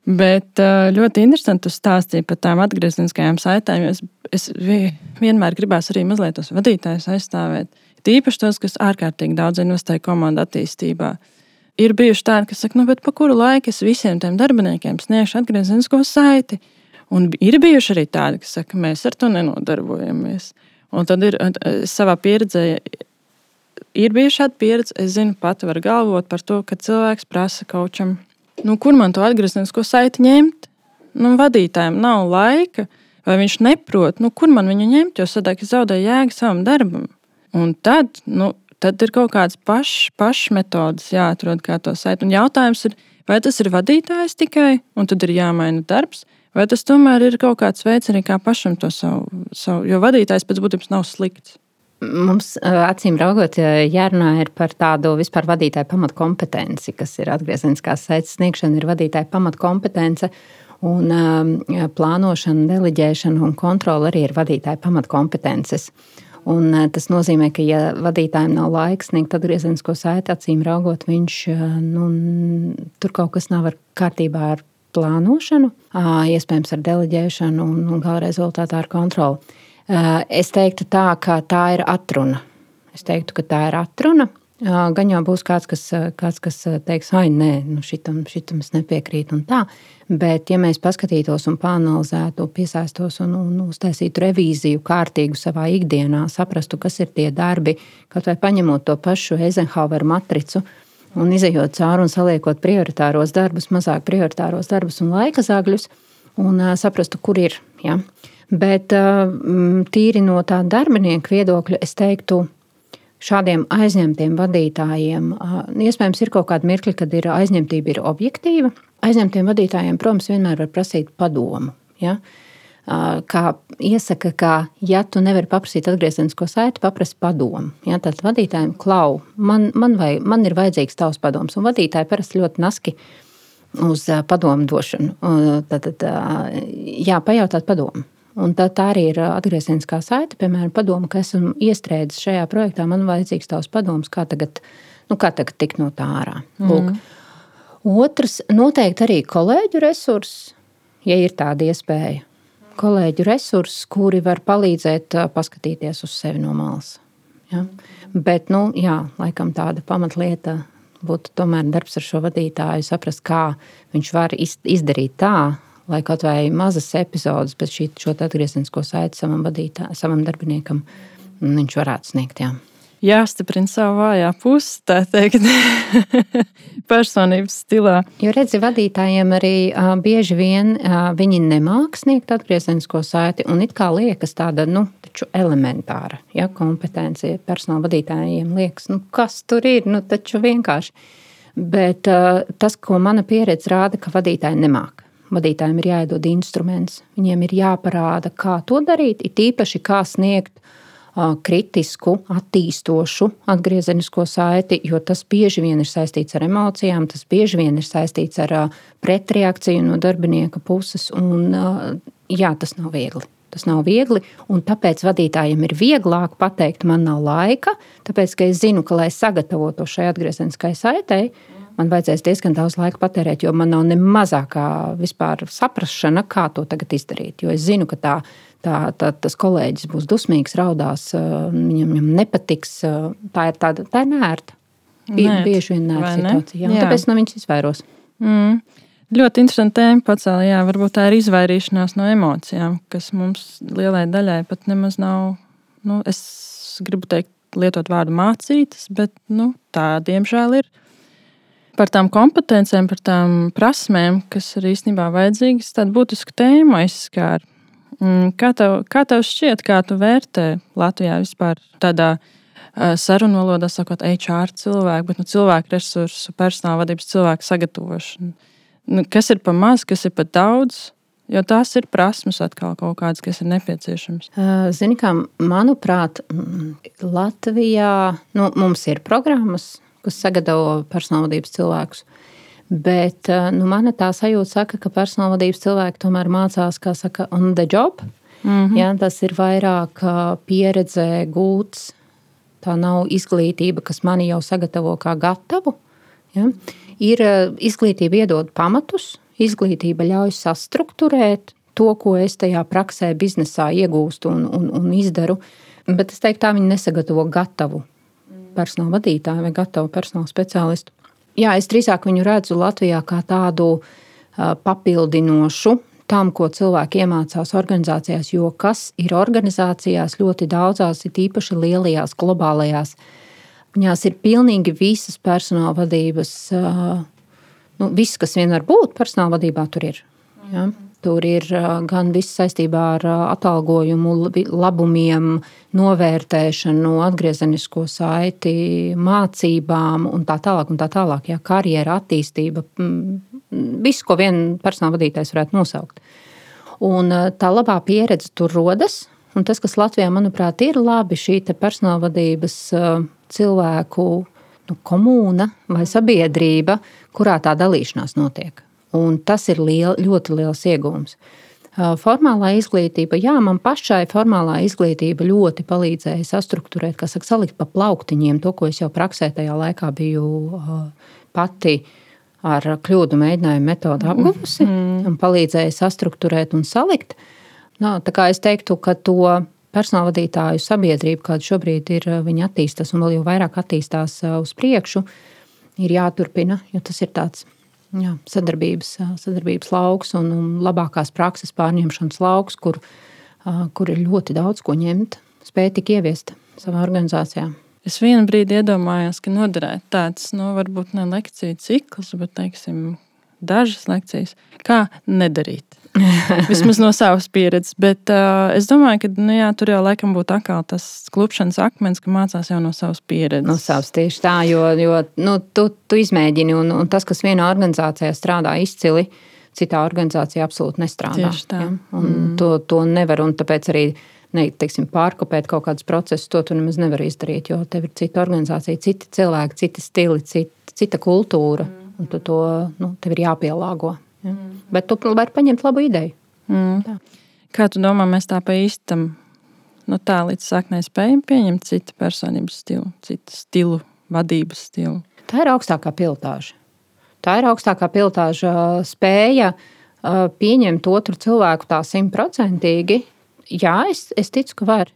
Bet ļoti interesanti jūs stāstījāt par tām atgriezniskajām saitēm. Es, es vienmēr gribēju arī mazliet tos vadītājus aizstāvēt. Tīpaši tos, kas ārkārtīgi daudz investē komandu attīstībā. Ir bijuši tādi, kas saka, nu, pa kuru laiku es visiem tiem darbiniekiem sniegšu atgrieznisko saiti. Un ir bijuši arī tādi, kas saka, mēs ar to nenodarbojamies. Un tad ir savā pieredzē, ir bijusi šāda pieredze. Es zinu, pati var galvot par to, ka cilvēks prasa kaučam nu, kur man to atgrieznisko saiti ņemt? Nu, vadītājiem nav laika, vai viņš neprot, nu, kur man viņu ņemt, jo sadāk zaudēju jēgu savam darbam. Un tad, nu, tad ir kaut kādas pašas paš metodas jāatrod, kā to saiti. Un jautājums ir, vai tas ir vadītājs tikai, un tad ir jāmaina darbs, vai tas tomēr ir kaut kāds veids arī kā pašam to savu, savu jo vadītājs pēc būtības nav slikts. Mums, acīm raugot, jārunā par tādu vispār vadītāju pamatkompetenci, kas ir atgriezeniskās saites sniegšana, ir vadītāja pamatkompetence. Un plānošana, deleģēšana un kontrole arī ir vadītāja pamatkompetences. Un tas nozīmē, ka, ja vadītājiem nav laiks sniegt atgriezenisko saiti, acīm raugot, viņš nu, tur kaut kas nav kārtībā ar plānošanu, iespējams ar deleģēšanu un, un gala rezultātā ar kontroli. Es teiktu tā, ka tā ir atruna. Es teiktu, ka tā ir atruna. Gan jau būs kāds, kas, kāds, kas teiks, ah, nē, nu šitam, šitam es nepiekrītu. Bet, ja mēs paskatītos un panelizētu, piesaistos un, un uztaisītu revīziju kārtīgu savā ikdienā, saprastu, kas ir tie darbi, kaut vai paņemot to pašu Eizenhower matricu un izējot cauri un saliekot prioritāros darbus, mazāk prioritāros darbus un laika zagļus, un saprastu, kur ir. Ja? Bet tīri no tā darbinieku viedokļa, es teiktu, šādiem aizņemtiem vadītājiem iespējams ir kaut kāda mirkļa, kad ir aizņemtība ir objektīva. Aizņemtiem vadītājiem, protams, vienmēr var prasīt padomu. Ja? Kā iesaka, ka, ja tu nevari paprasīt atgriezenisko saiti, paprasti padomu. Ja? Tad vadītājiem klau, man, man, vai, man ir vajadzīgs tavs padoms. Un vadītāji parasti ļoti naski uz padomu došanu. Tad, tad jā, pajautāt padomu. Un tā, tā arī ir atgriezeniskā saite. Piemēram, padomu, ka esmu iestrēdzis šajā projektā, man vajadzīgs tavs padoms, kā tagad Nu, kā tagad tikt no tā ārā? Lūk. Mm. Otrs, noteikti arī kolēģu resursi, ja ir tāda iespēja. Kolēģu resursi, kuri var palīdzēt paskatīties uz sevi no malas. Ja? Bet, nu, jā, laikam tāda pamatlieta būtu tomēr darbs ar šo vadītāju, saprast, kā viņš var izdarīt tā, lai kaut vai mazas epizodes pēc šī atgriezenisko saiti savam vadītājam, savam darbiniekam, viņš varētu sniegt. Jā jāstiprina savu vājā pusi, tā teikt, personības stilā. Jo redzi, vadītājiem arī uh, bieži vien uh, viņi nemāk sniegt atgriezenisko saiti, un it kā liekas tāda, nu, taču elementāra ja, kompetence personāla vadītājiem liekas, nu, kas tur ir, nu, taču vienkārši. Bet uh, tas, ko mana pieredze rāda, ka vadītāji nemāk. Vadītājiem ir jāiedod instruments, viņiem ir jāparāda, kā to darīt, it īpaši kā sniegt kritisku, attīstošu atgriezenisko saiti, jo tas bieži vien ir saistīts ar emocijām, tas bieži vien ir saistīts ar pretreakciju no darbinieka puses. Un, jā, tas nav viegli. Tas nav viegli, un tāpēc vadītājiem ir vieglāk pateikt, man nav laika, tāpēc, ka es zinu, ka, lai sagatavotu šai atgriezeniskai saitei, man vajadzēs diezgan daudz laika patērēt, jo man nav ne mazākā vispār saprašana, kā to tagad izdarīt. Jo es zinu, ka tā, tā, tā, tas kolēģis būs dusmīgs, raudās, viņam, viņam nepatiks. Tā ir tāda tā ir nērta. Nērt. Bieži vien nērta situācija. Jā, jā. Tāpēc no viņas izvairos. Mm. Ļoti interesanti tēma pacēlā. Jā, varbūt tā ir izvairīšanās no emocijām, kas mums lielai daļai pat nemaz nav. Nu, es gribu teikt, lietot vārdu mācītas, bet nu, tā diemžēl ir par tām kompetencijām, par tām prasmēm, kas ir īstenībā vajadzīgas, tādu būtisku tēmu aizskāra. Mm, kā tev, kā tev šķiet, kā tu vērtē Latvijā vispār tādā sarunu valodā, sakot, HR cilvēku, bet nu, cilvēku resursu, personāla vadības cilvēku sagatavošanu? Nu, kas ir par maz, kas ir par daudz? Jo tās ir prasmes atkal kaut kādas, kas ir nepieciešamas. Zini, kā manuprāt, Latvijā nu, mums ir programmas, kas sagatavo personālvadības cilvēkus. Bet eh, nu, mana tā sajūta saka, ka personālvadības cilvēki tomēr mācās, kā saka, on the job. Mm -hmm. ja, tas ir vairāk eh, pieredze gūts. Tā nav izglītība, kas mani jau sagatavo kā gatavu. Ja. Ir eh, izglītība iedod pamatus, izglītība ļauj sastruktūrēt to, ko es tajā praksē, biznesā iegūstu un, un, un izdaru. Bet es teiktu, tā viņi nesagatavo gatavu personāla vadītāju vai gatavu personāla speciālistu. Jā, es drīzāk viņu redzu Latvijā kā tādu papildinošu tam, ko cilvēki iemācās organizācijās, jo kas ir organizācijās ļoti daudzās, ir īpaši lielajās, globālajās. Viņās ir pilnīgi visas personāla vadības, nu, viss, kas vien var būt personāla vadībā, tur ir. Ja? Tur ir gan viss saistībā ar atalgojumu, labumiem, novērtēšanu, atgriezenisko saiti, mācībām un tā tālāk. Un tā tālāk ja, karjera attīstība, viss, ko viens personāla vadītājs varētu nosaukt. Un tā labā pieredze tur rodas. Un tas, kas Latvijā, manuprāt, ir labi, šī personāla vadības cilvēku nu, komūna vai sabiedrība, kurā tā dalīšanās notiek. Un tas ir liel, ļoti liels iegūms. Formālā izglītība, jā, man pašai formālā izglītība ļoti palīdzēja sastruktūrēt, kā saka, salikt pa plauktiņiem to, ko es jau praksē tajā laikā biju pati ar kļūdu mēģinājumu metodu apguvusi mm. un palīdzēja sastruktūrēt un salikt. Nā, tā kā es teiktu, ka to personāla vadītāju sabiedrību, kāda šobrīd ir, viņi attīstās un vēl jau vairāk attīstās uz priekšu, ir jāturpina, jo tas ir tāds jā, sadarbības, sadarbības lauks un, un labākās prakses pārņemšanas lauks, kur, kur ir ļoti daudz ko ņemt, spēj tik ieviest savā organizācijā. Es vienu brīdi iedomājos, ka noderētu tāds, nu, varbūt ne lekciju cikls, bet, teiksim, dažas lekcijas, kā nedarīt. Vismaz no savas pieredzes. Bet uh, es domāju, ka nu, jā, tur jau laikam būtu tas klupšanas akmens, ka mācās jau no savas pieredzes. No savas tieši tā, jo, jo nu, tu, tu izmēģini, un, un tas, kas vienā organizācijā strādā izcili, citā organizācijā absolūti nestrādā. Tieši tā. Ja? Mm. to, to nevar, un tāpēc arī ne, teiksim, pārkopēt kaut kādus procesus, to tu nemaz nevari izdarīt, jo tev ir cita organizācija, citi cilvēki, citi stili, cita, cita kultūra. Mm. Un tu to nu, tev ir jāpielāgo. Ja? Mm. Bet tu vari paņemt labu ideju. Mm. Tā. Kā tu domā, mēs tā pa īstam, nu tā līdz saknē spējam pieņemt citu personības stilu, citu stilu vadības stilu? Tā ir augstākā pilotāža. Tā ir augstākā pilotāža spēja pieņemt otru cilvēku tā simtprocentīgi. Jā, es, es ticu, ka var.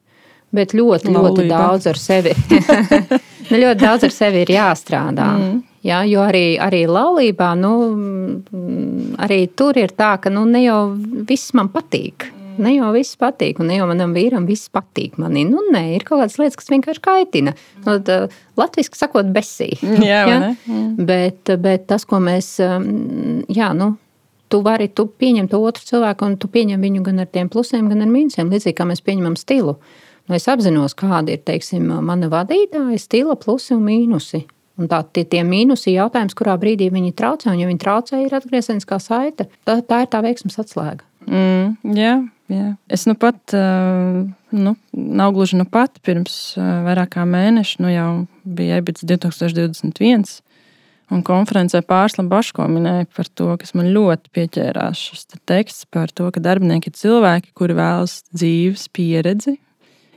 Bet ļoti, Laulība. ļoti daudz ar sevi. nu, ļoti daudz ar sevi ir jāstrādā. Mm. Ja, jo arī, arī laulībā, nu, arī tur ir tā, ka nu, ne jau viss man patīk. Ne jau viss patīk, un ne jau manam vīram viss patīk. Manī. Nu, nē, ir kaut kādas lietas, kas vienkārši kaitina. Nu, Latvijas sakot, besī. Jā, ja? mm. bet, bet tas, ko mēs, jā, nu, tu vari tu pieņemt otru cilvēku, un tu pieņem viņu gan ar tiem plusiem, gan ar mīnusiem, līdzīgi kā mēs pieņemam stilu. Nu, es apzinos, kāda ir teiksim, mana vadītāja stila plusi un mīnusi. Un tā, tie, tie mīnusi ir jautājums, kurā brīdī viņi traucē. Un, ja viņi traucē, ir atgriezeniskā saite. Tā, tā ir tā veiksmes atslēga. Mm, jā, jā. Es nu pat, nu, nav gluži nu pat, pirms vairāk kā mēneša, nu jau bija EBITS 2021. Un konferencē Pārslam Baško minēja par to, kas man ļoti pieķērās. Šis te teksts par to, ka darbinieki ir cilvēki, kuri vēlas dzīves pieredzi,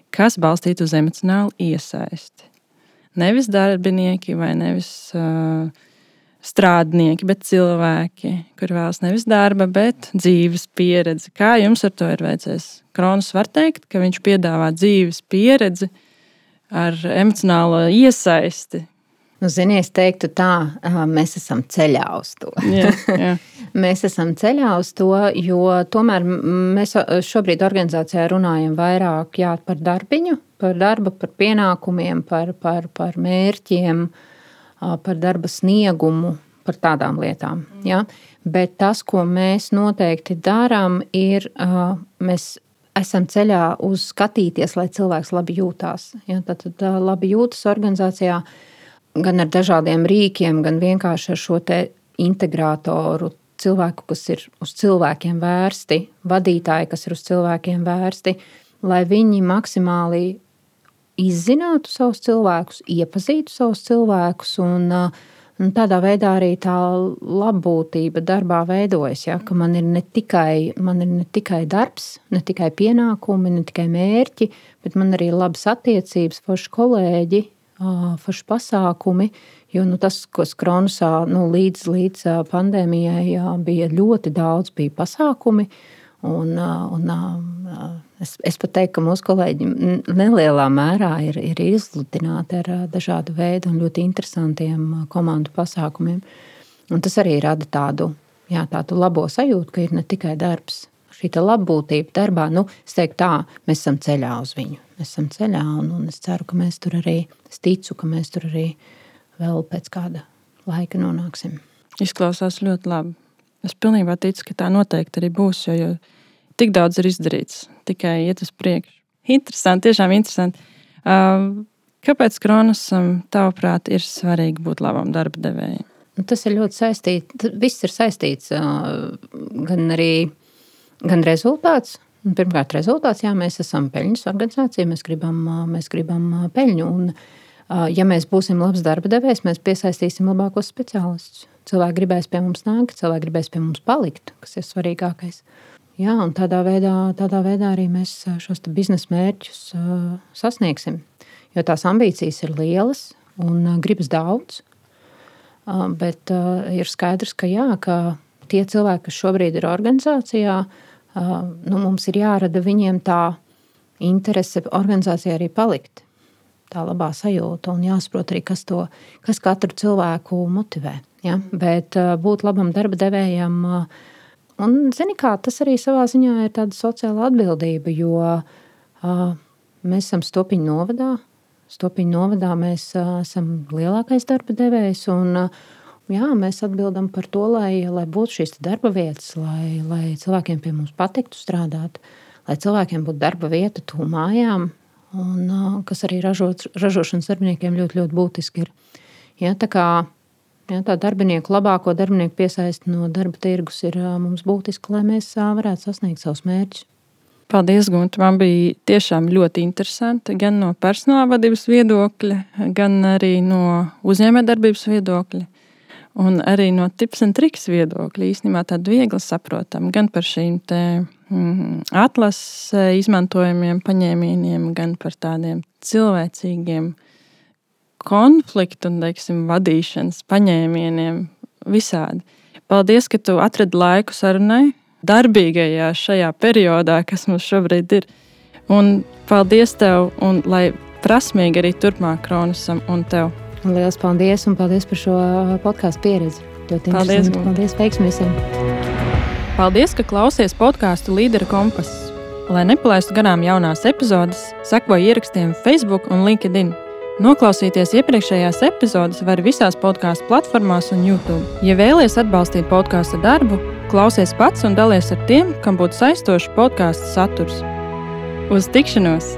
kas balstīta uz emocionālu iesaisti nevis darbinieki vai nevis uh, strādnieki, bet cilvēki, kur vēlas nevis darba, bet dzīves pieredzi. Kā jums ar to ir veicies? Kronis var teikt, ka viņš piedāvā dzīves pieredzi ar emocionālo iesaisti. Nu, zini, es teiktu tā, mēs esam ceļā uz to. jā, jā. mēs esam ceļā uz to, jo tomēr mēs šobrīd organizācijā runājam vairāk jā, par darbiņu, par darba, par pienākumiem, par, par, par mērķiem, par darba sniegumu, par tādām lietām. Ja? Bet tas, ko mēs noteikti darām, ir mēs esam ceļā uz skatīties, lai cilvēks labi jūtās. Ja? Tad, tad labi jūtas organizācijā gan ar dažādiem rīkiem, gan vienkārši ar šo integratoru cilvēku, kas ir uz cilvēkiem vērsti, vadītāji, kas ir uz cilvēkiem vērsti, lai viņi maksimāli izzinātu savus cilvēkus, iepazītu savus cilvēkus. Un, un tādā veidā arī tā labbūtība darbā veidojas. Ja, man, ir tikai, man ir ne tikai darbs, ne tikai pienākumi, ne tikai mērķi, bet man arī labas attiecības, forši kolēģi, forši pasākumi. Jo nu, tas, kas Kronusā nu, līdz, līdz pandēmijai jā, bija ļoti daudz, bija pasākumi. Un, un, es, es pat teiktu, ka mūsu kolēģi nelielā mērā ir, ir izsludināti ar dažādu veidu un ļoti interesantiem komandu pasākumiem. Un tas arī rada tādu, jā, tādu labo sajūtu, ka ir ne tikai darbs. Šī labbūtība darbā, nu, es teiktu, tā, mēs esam ceļā uz viņu. Mēs esam ceļā, un, un es ceru, ka mēs tur arī, es ticu, ka mēs tur arī vēl pēc kāda laika nonāksim. Izklausās ļoti labi. Es pilnībā ticu, ka tā noteikti arī būs, jo, jo tik daudz ir izdarīts, tikai iet uz priekšu. Interesanti, tiešām interesanti. Uh, kāpēc Kronasam, tavuprāt, ir svarīgi būt labam darba devējam? Nu, tas ir ļoti saistīts. Viss ir saistīts uh, gan arī gan rezultāts. Pirmkārt, rezultāts, jā, mēs esam peļņas organizācija, mēs gribam, mēs gribam peļņu. Un, Ja mēs būsim labs darba devējs, mēs piesaistīsim labākos speciālistus. Cilvēki gribēs pie mums nākt, cilvēki gribēs pie mums palikt, kas ir svarīgākais. Jā, un tādā veidā, tādā veidā arī mēs šos biznesa mērķus sasniegsim. Jo tās ambīcijas ir lielas un gribas daudz. Bet ir skaidrs, ka, jā, ka tie cilvēki, kas šobrīd ir organizācijā, uh, nu, mums ir jārada viņiem tā interese organizācijā arī palikt tā labā sajūta un jāsaprot arī, kas, to, kas katru cilvēku motivē. Ja? Bet uh, būt labam darba devējam, uh, un zini, kā, tas arī savā ziņā ir tāda sociāla atbildība, jo uh, mēs esam Stopiņu novadā. Stopiņu novadā mēs esam lielākais darba devējs. Un, jā, mēs atbildam par to, lai, lai būtu šīs darba vietas, lai, lai cilvēkiem pie mums patiktu strādāt, lai cilvēkiem būtu darba vieta tuvu mājām, un kas arī ražot, ražošanas darbiniekiem ļoti, ļoti būtiski ir. Ja, tā kā ja, tā darbinieku, labāko darbinieku piesaisti no darba tirgus ir mums būtiski, lai mēs varētu sasniegt savus mērķus. Paldies, Gunte. Man bija tiešām ļoti interesanti gan no personāla vadības viedokļa, gan arī no uzņēmējdarbības viedokļa. Un arī no tips un triks viedokļa īstenībā tāda viegli saprotama gan par šīm Mhm. atlases izmantojamiem paņēmieniem, gan par tādiem cilvēcīgiem konfliktu un teiksim, vadīšanas paņēmieniem visādi. Paldies, ka tu atradi laiku sarunai, darbīgajā šajā periodā, kas mums šobrīd ir. Un paldies tev, un lai prasmīgi arī turpmāk Kronusam un tev. Lielas paldies un paldies par šo podkāstu pieredzi. Ļoti paldies, paldies veiksmi visiem! Paldies, ka klausies podkāstu Līdera kompass. Lai nepalaistu garām jaunās epizodes, sekojiet ierakstiem Facebook un LinkedIn. Noklausīties iepriekšējās epizodes var visās podkāstu platformās un YouTube. Ja vēlaties atbalstīt podkāstu darbu, klausies pats un dalies ar tiem, kam būtu saistošs podkāstu saturs. Uz tikšanos!